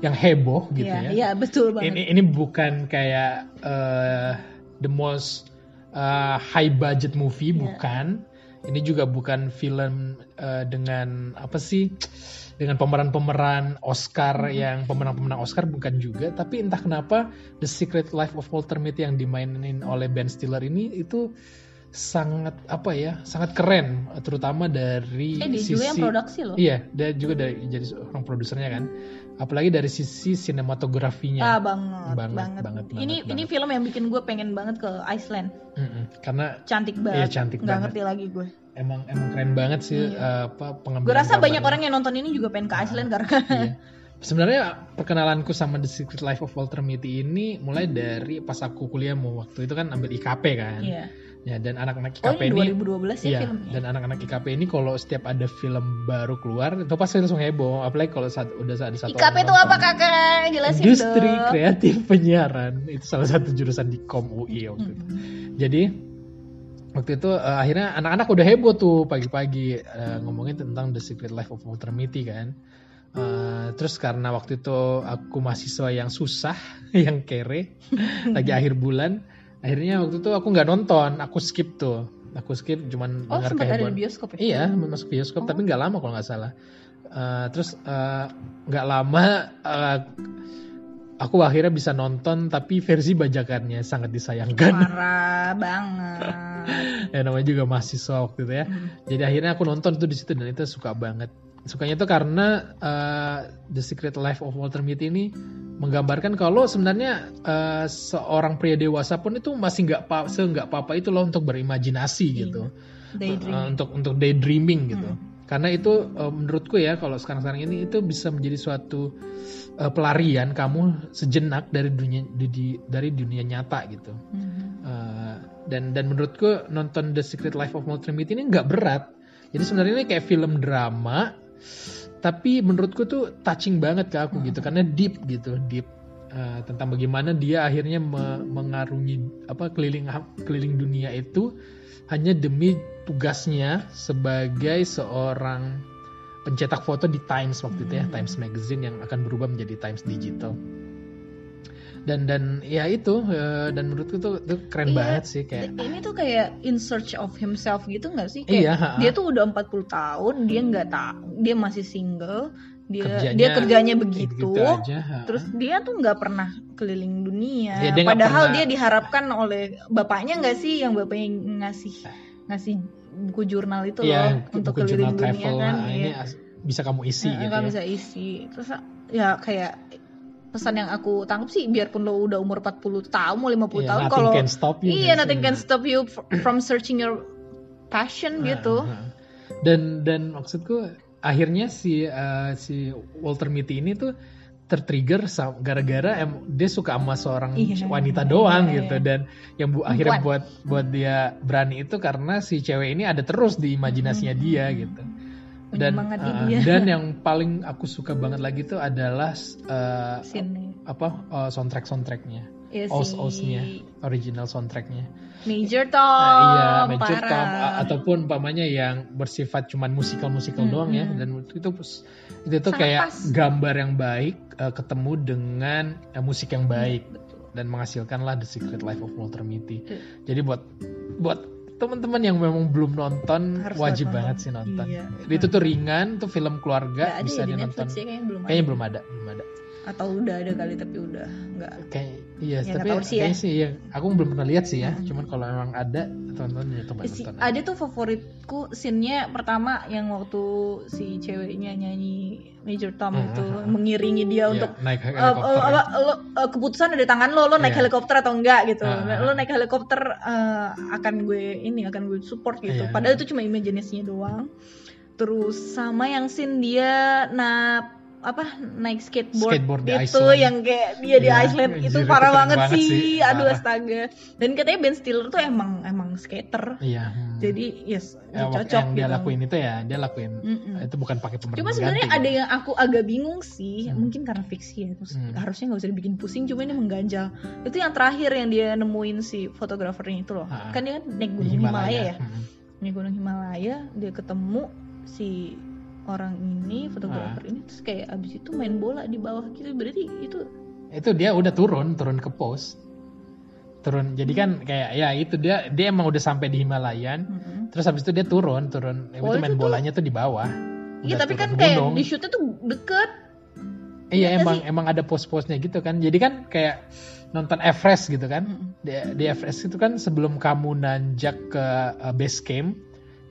S1: yang heboh gitu
S2: Iya,
S1: ya.
S2: iya betul banget.
S1: Ini ini bukan kayak eh, the most eh, high budget movie,
S2: Iya.
S1: bukan. Ini juga bukan film eh, dengan apa sih? Dengan pemeran-pemeran Oscar
S2: Hmm.
S1: yang pemenang-pemenang Oscar bukan juga, tapi entah kenapa The Secret Life of Walter Mitty yang dimainin oleh Ben Stiller ini itu sangat apa ya sangat keren terutama dari
S2: eh
S1: sisi
S2: juga yang produksi loh.
S1: iya dia juga dari jadi seorang produsernya kan apalagi dari sisi sinematografinya
S2: Ah banget,
S1: Iya. Banget,
S2: banget.
S1: banget,
S2: ini
S1: banget,
S2: ini film yang bikin gue pengen banget ke Iceland.
S1: Mm-mm. karena
S2: Cantik banget.
S1: Iya, cantik
S2: Nggak
S1: banget.
S2: ngerti lagi gue.
S1: emang emang keren banget sih
S2: Iya.
S1: eh, apa pengambilan
S2: Gue rasa banyak orang yang nonton ini juga pengen ke Iceland karena
S1: Iya. Sebenarnya perkenalanku sama The Secret Life of Walter Mitty ini mulai dari pas aku kuliah mau waktu itu kan ambil IKP kan.
S2: Iya.
S1: Ya dan anak-anak
S2: Oh
S1: IKP
S2: ini
S1: ini
S2: 2012 ya
S1: Iya,
S2: filmnya.
S1: dan anak-anak IKP ini kalau setiap ada film baru keluar itu pasti langsung heboh, apalagi kalau saat udah ada satu
S2: IKP itu apa kakak? Jelasin
S1: Industri
S2: dong.
S1: kreatif penyiaran itu salah satu jurusan di Kom UI waktu itu. Jadi waktu itu eh, akhirnya anak-anak udah heboh tuh pagi-pagi eh, ngomongin tentang The Secret Life of Walter Mitty kan. Eh, terus karena waktu itu aku mahasiswa yang susah, yang kere, lagi akhir bulan, akhirnya waktu itu aku nggak nonton, aku skip tuh, aku skip cuman
S2: Oh
S1: dengar
S2: sempat ada
S1: kehebohan.
S2: di bioskop ya?
S1: Iya, masuk bioskop
S2: Oh.
S1: tapi nggak lama kalau nggak salah. Eh, terus eh, nggak lama eh, aku akhirnya bisa nonton tapi versi bajakannya sangat disayangkan.
S2: Parah banget.
S1: ya namanya juga mahasiswa waktu itu ya.
S2: Hmm.
S1: Jadi akhirnya aku nonton tuh di situ dan itu suka banget. Sukanya tuh karena eh, The Secret Life of Walter Mitty ini menggambarkan kalau sebenarnya eh, seorang pria dewasa pun itu masih nggak pa nggak apa-apa itu loh untuk berimajinasi gitu.
S2: Daydreaming.
S1: Eh, untuk untuk daydreaming gitu.
S2: Hmm.
S1: Karena itu eh, menurutku ya kalau sekarang-sekarang ini itu bisa menjadi suatu eh, pelarian kamu sejenak dari dunia di- di- dari dunia nyata gitu.
S2: Mhm.
S1: Uh, dan dan menurutku nonton The Secret Life of Walter Mitty ini nggak berat. Jadi sebenarnya ini kayak film drama, tapi menurutku tuh touching banget ke aku gitu karena deep gitu, deep Uh, tentang bagaimana dia akhirnya me- mengarungi apa keliling keliling dunia itu hanya demi tugasnya sebagai seorang pencetak foto di Times waktu itu ya,
S2: Hmm.
S1: Times Magazine yang akan berubah menjadi Times Digital dan dan ya itu eh, dan menurutku tuh, tuh keren
S2: Iya,
S1: banget sih kayak
S2: Ini tuh kayak in search of himself gitu nggak sih?
S1: Iya,
S2: Kayak
S1: ha-ha.
S2: dia tuh udah 40 tahun, dia nggak tahu, dia masih single, dia
S1: Kerjanya
S2: dia kerjanya begitu.
S1: gitu aja.
S2: Terus dia tuh nggak pernah keliling dunia.
S1: Iya, dia
S2: Padahal
S1: pernah-
S2: dia diharapkan oleh bapaknya nggak sih yang bapaknya ngasih ngasih buku jurnal itu
S1: Iya,
S2: loh untuk keliling dunia
S1: travel
S2: kan.
S1: nah, ini
S2: Iya.
S1: bisa kamu isi
S2: Nah,
S1: gitu
S2: kan
S1: ya.
S2: bisa isi. Terus ya kayak pesan yang aku tangkap sih biarpun lo udah umur 40 tahun mau 50
S1: Iya,
S2: tahun kalau
S1: can stop you,
S2: iya
S1: guys.
S2: nothing can stop you fr- from searching your passion gitu
S1: Ah, ah. Dan dan maksudku akhirnya si eh, si Walter Mitty ini tuh tertrigger gara-gara dia suka sama seorang
S2: Iya,
S1: wanita doang
S2: iya,
S1: gitu
S2: iya.
S1: dan yang bu akhirnya buat buat dia berani itu karena si cewek ini ada terus di imajinasinya dia gitu. Dan
S2: dia.
S1: dan yang paling aku suka banget lagi tuh adalah
S2: Scene-nya.
S1: apa eh, soundtrack soundtracknya,
S2: Iya
S1: os
S2: sih.
S1: osnya, original soundtracknya.
S2: Major Tom
S1: Nah, iya, Major
S2: parah.
S1: Tom a- ataupun umpamanya yang bersifat cuman musikal-musikal doang ya dan itu itu itu tuh
S2: Sangat
S1: kayak
S2: pas.
S1: gambar yang baik eh, ketemu dengan eh, musik yang baik
S2: Betul.
S1: dan menghasilkanlah The Secret Life of Walter Mitty.
S2: Iya.
S1: Jadi buat buat teman-teman yang memang belum nonton
S2: Harus
S1: wajib
S2: banget
S1: banget
S2: nonton.
S1: sih nonton.
S2: Iya.
S1: Itu tuh ringan, tuh film keluarga bisa
S2: ya di
S1: dinonton.
S2: Netflix ya kayaknya belum
S1: Kayaknya
S2: ada.
S1: belum ada, belum ada.
S2: atau udah ada kali tapi udah nggak
S1: Kayak iya,
S2: Ya,
S1: tapi
S2: tahu sih ya.
S1: sih ya, aku belum pernah lihat sih ya.
S2: Mm-mm.
S1: Cuman kalau memang ada, teman-teman ya coba
S2: Si-
S1: nonton.
S2: ada tuh favoritku scene-nya pertama yang waktu si ceweknya nyanyi Major Tom
S1: Hmm,
S2: itu
S1: hmm, hmm.
S2: mengiringi dia
S1: Iya,
S2: untuk
S1: naik
S2: eh,
S1: helikopter. ya.
S2: apa, lo, eh, keputusan ada di tangan lo lo naik
S1: Iya.
S2: helikopter atau enggak gitu
S1: ah,
S2: lo
S1: ah.
S2: naik helikopter eh, akan gue ini akan gue support gitu
S1: Iya.
S2: padahal itu cuma imajinasinya doang terus sama yang scene dia nah apa naik skateboard,
S1: Skateboard
S2: itu
S1: Iceland.
S2: yang kayak dia di
S1: Iya,
S2: Iceland
S1: anjir,
S2: itu parah banget,
S1: banget
S2: sih,
S1: sih,
S2: aduh
S1: parah.
S2: astaga dan katanya Ben Stiller tuh emang emang skater
S1: Iya. hmm.
S2: jadi yes
S1: Ya,
S2: cocok
S1: yang
S2: gitu
S1: dia lakuin itu ya, dia lakuin
S2: Mm-mm.
S1: itu bukan pakai pemeran
S2: Cuma sebenarnya ada yang aku agak bingung sih,
S1: Hmm.
S2: mungkin karena fiksi ya, terus
S1: Hmm.
S2: harusnya nggak usah dibikin pusing, cuma ini mengganjal. Itu yang terakhir yang dia nemuin si fotografernya itu loh,
S1: Ah.
S2: kan dia kan naik gunung Himalaya, ya,
S1: Hmm.
S2: naik gunung Himalaya, dia ketemu si orang ini
S1: Ah.
S2: fotografer ini, terus kayak abis itu main bola di bawah gitu, berarti itu
S1: Itu dia udah turun, turun ke pos. Turun. Jadi kan kayak ya itu dia dia emang udah sampai di Himalayan.
S2: mm-mm.
S1: Terus habis itu dia turun, turun. Ya,
S2: Oh,
S1: itu main
S2: itu
S1: bolanya tuh di bawah.
S2: Iya tapi kan kayak
S1: gunung.
S2: di shootnya tuh deket,
S1: Iya
S2: Iya
S1: emang
S2: sih?
S1: emang ada pos-posnya gitu kan. Jadi kan kayak nonton Everest gitu kan.
S2: Mm-mm.
S1: Di, di Everest itu kan sebelum kamu nanjak ke uh, base camp,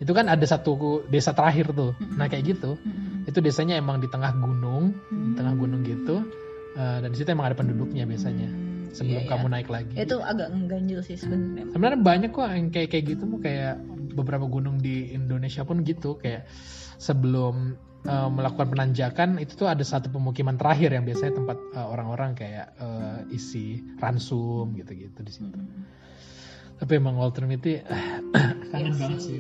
S1: itu kan ada satu desa terakhir tuh.
S2: Mm-mm.
S1: Nah kayak gitu.
S2: Mm-mm.
S1: Itu desanya emang di tengah gunung, di
S2: Hmm.
S1: tengah gunung gitu. Uh, dan di situ emang ada penduduknya biasanya.
S2: Hmm,
S1: Sebelum
S2: iya,
S1: kamu
S2: iya.
S1: naik lagi.
S2: itu agak ngeganjil sih sebenarnya.
S1: Sebenarnya banyak kok yang kayak kayak gitu mau kayak beberapa gunung di Indonesia pun gitu kayak sebelum uh, melakukan penanjakan itu tuh ada satu pemukiman terakhir yang biasanya tempat uh, orang-orang kayak uh, isi ransum gitu-gitu di situ.
S2: Mm-mm.
S1: Tapi emang Walter Mitty kangen
S2: Iya
S1: banget
S2: sih.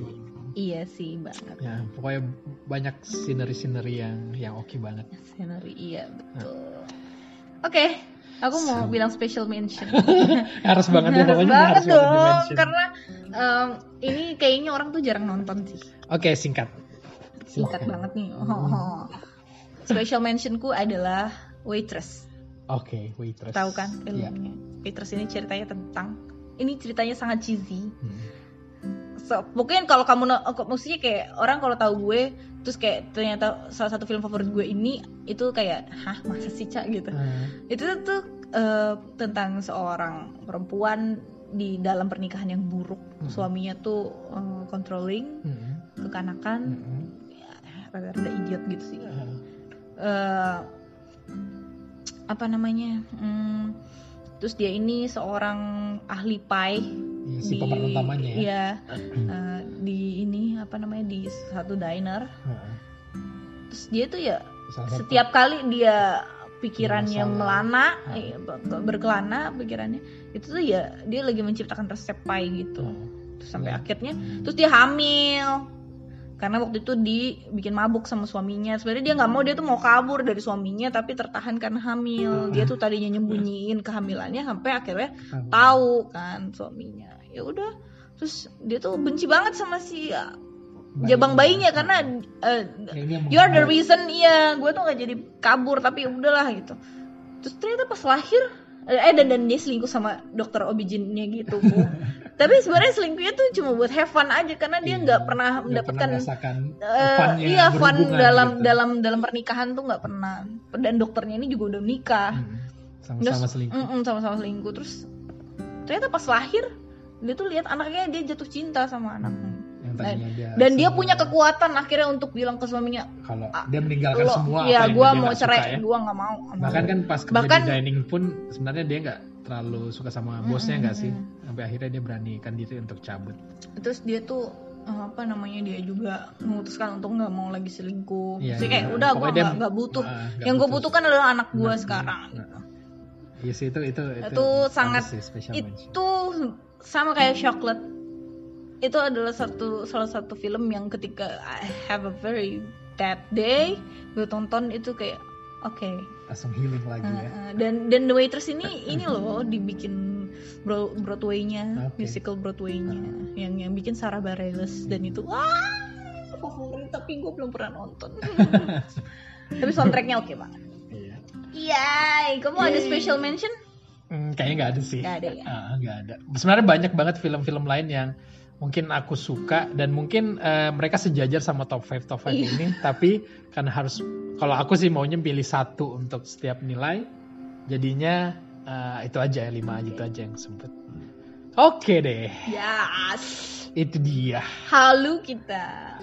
S1: Sih.
S2: Iya sih banget.
S1: Ya, pokoknya banyak scenery-scenery yang yang oke banget.
S2: Scenery iya betul. Oke, aku mau
S1: So-
S2: bilang special mention.
S1: harus banget ya
S2: harus
S1: pokoknya
S2: banget
S1: harus
S2: dong, karena em, ini kayaknya orang tuh jarang nonton sih.
S1: Oke, singkat.
S2: Singkat
S1: Silakan.
S2: banget nih. Oh. Special mentionku adalah Waitress.
S1: Oke, waitress.
S2: Tahu kan
S1: Iya.
S2: filmnya? Waitress ini ceritanya tentang ini ceritanya sangat cheesy.
S1: Hmm.
S2: So, mungkin kalau kamu maksudnya kayak orang kalau tahu gue terus kayak ternyata salah satu film favorit gue ini itu kayak hah masa sih cak gitu
S1: Hmm.
S2: itu tuh eh, tentang seorang perempuan di dalam pernikahan yang buruk
S1: Hmm.
S2: suaminya tuh eh, controlling
S1: Hmm.
S2: kekanakan
S1: Hmm.
S2: ya, rada-rada idiot gitu sih
S1: Hmm.
S2: Eh, apa namanya hmm, terus dia ini seorang ahli pie
S1: Iya, si pemeran utamanya ya.
S2: iya, eh, di ini apa namanya di satu diner
S1: Heeh.
S2: terus dia tuh ya
S1: Salah satu-
S2: setiap kali dia pikirannya
S1: Masalah.
S2: melana ber- berkelana pikirannya itu tuh ya dia lagi menciptakan resep pie gitu
S1: Heeh.
S2: Terus sampai akhirnya terus dia hamil karena waktu itu dibikin mabuk sama suaminya. Sebenarnya dia nggak mau dia tuh mau kabur dari suaminya tapi tertahan karena hamil. Dia tuh tadinya nyembunyiin kehamilannya sampai akhirnya
S1: Tahu.
S2: kan suaminya. Ya udah terus dia tuh benci banget sama si uh, jabang bayinya karena uh,
S1: Kayaknya
S2: you are the reason iya gue tuh nggak jadi kabur tapi ya udahlah gitu. Terus ternyata pas lahir eh dan dan dia selingkuh sama dokter obijinnya gitu Bu. tapi sebenarnya selingkuhnya tuh cuma buat have fun aja karena dia
S1: Iya,
S2: nggak pernah
S1: nggak
S2: mendapatkan
S1: merasakan
S2: eh,
S1: funnya
S2: iya fun
S1: berhubungan
S2: dalam
S1: gitu.
S2: dalam dalam pernikahan tuh nggak pernah dan dokternya ini juga udah menikah
S1: Hmm. Sama-sama selingkuh.
S2: mm-mm, sama-sama selingkuh terus ternyata pas lahir dia tuh lihat anaknya dia jatuh cinta sama anaknya
S1: Ya yang tadinya dia
S2: dan dia punya kekuatan akhirnya untuk bilang ke suaminya
S1: kalau
S2: Ah,
S1: dia meninggalkan
S2: lo
S1: semua
S2: ya gue mau cerai
S1: ya.
S2: gue nggak mau
S1: bahkan kan pas kerja
S2: Bahkan-
S1: di dining pun sebenarnya dia nggak terlalu suka sama bosnya nggak sih sampai akhirnya dia beranikan diri untuk cabut
S2: terus dia tuh eh, apa namanya dia juga memutuskan untuk nggak mau lagi selingkuh
S1: Iya,
S2: Jadi kayak
S1: iya.
S2: udah gue nggak butuh
S1: Ah, nggak
S2: yang gue
S1: butuh.
S2: butuhkan adalah anak gue
S1: Nah,
S2: sekarang
S1: nah.
S2: gitu.
S1: Iya sih itu itu
S2: itu sangat
S1: sih,
S2: itu sama kayak chocolate itu adalah satu salah satu film yang ketika I have a very bad day gue tonton itu kayak oke
S1: langsung healing lagi ya.
S2: Uh, uh, dan dan The Waitress ini ini loh dibikin Bro- Broadway-nya
S1: Oke.
S2: musical Broadway-nya yang yang bikin Sarah Bareilles dan itu wah favorit tapi gue belum pernah nonton. Tapi soundtracknya oke banget
S1: iya.
S2: Iya, kamu ada special mention?
S1: Hmm, kayaknya nggak ada sih.
S2: Nggak ada ya?
S1: Nggak ada. Sebenarnya banyak banget film-film lain yang mungkin aku suka dan mungkin eh, mereka sejajar sama top 5 top 5
S2: Iya.
S1: ini tapi kan harus kalau aku sih maunya pilih satu untuk setiap nilai jadinya eh, itu aja lima aja itu aja yang sempet oke deh
S2: Yes.
S1: itu dia
S2: Halu kita.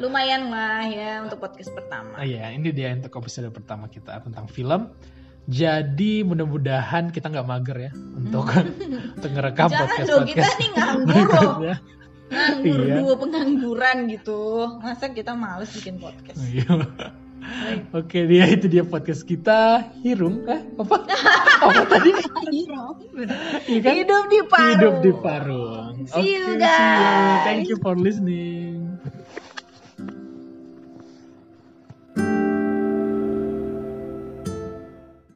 S2: Lumayan lah ya untuk podcast pertama.
S1: Iya, ini dia untuk episode pertama kita tentang film. Jadi mudah-mudahan kita nggak mager ya untuk untuk ngerekam
S2: Jangan
S1: podcast
S2: dong, kita nih nganggur loh.
S1: berikutnya.
S2: Nganggur
S1: Iya.
S2: dua pengangguran gitu. Masa kita males bikin podcast?
S1: Iya. Oke, dia itu dia podcast kita. Hirung, eh apa? apa tadi? Iya kan?
S2: Hidup di Parung.
S1: Hidup di Parung.
S2: See you, guys.
S1: Thank you for listening.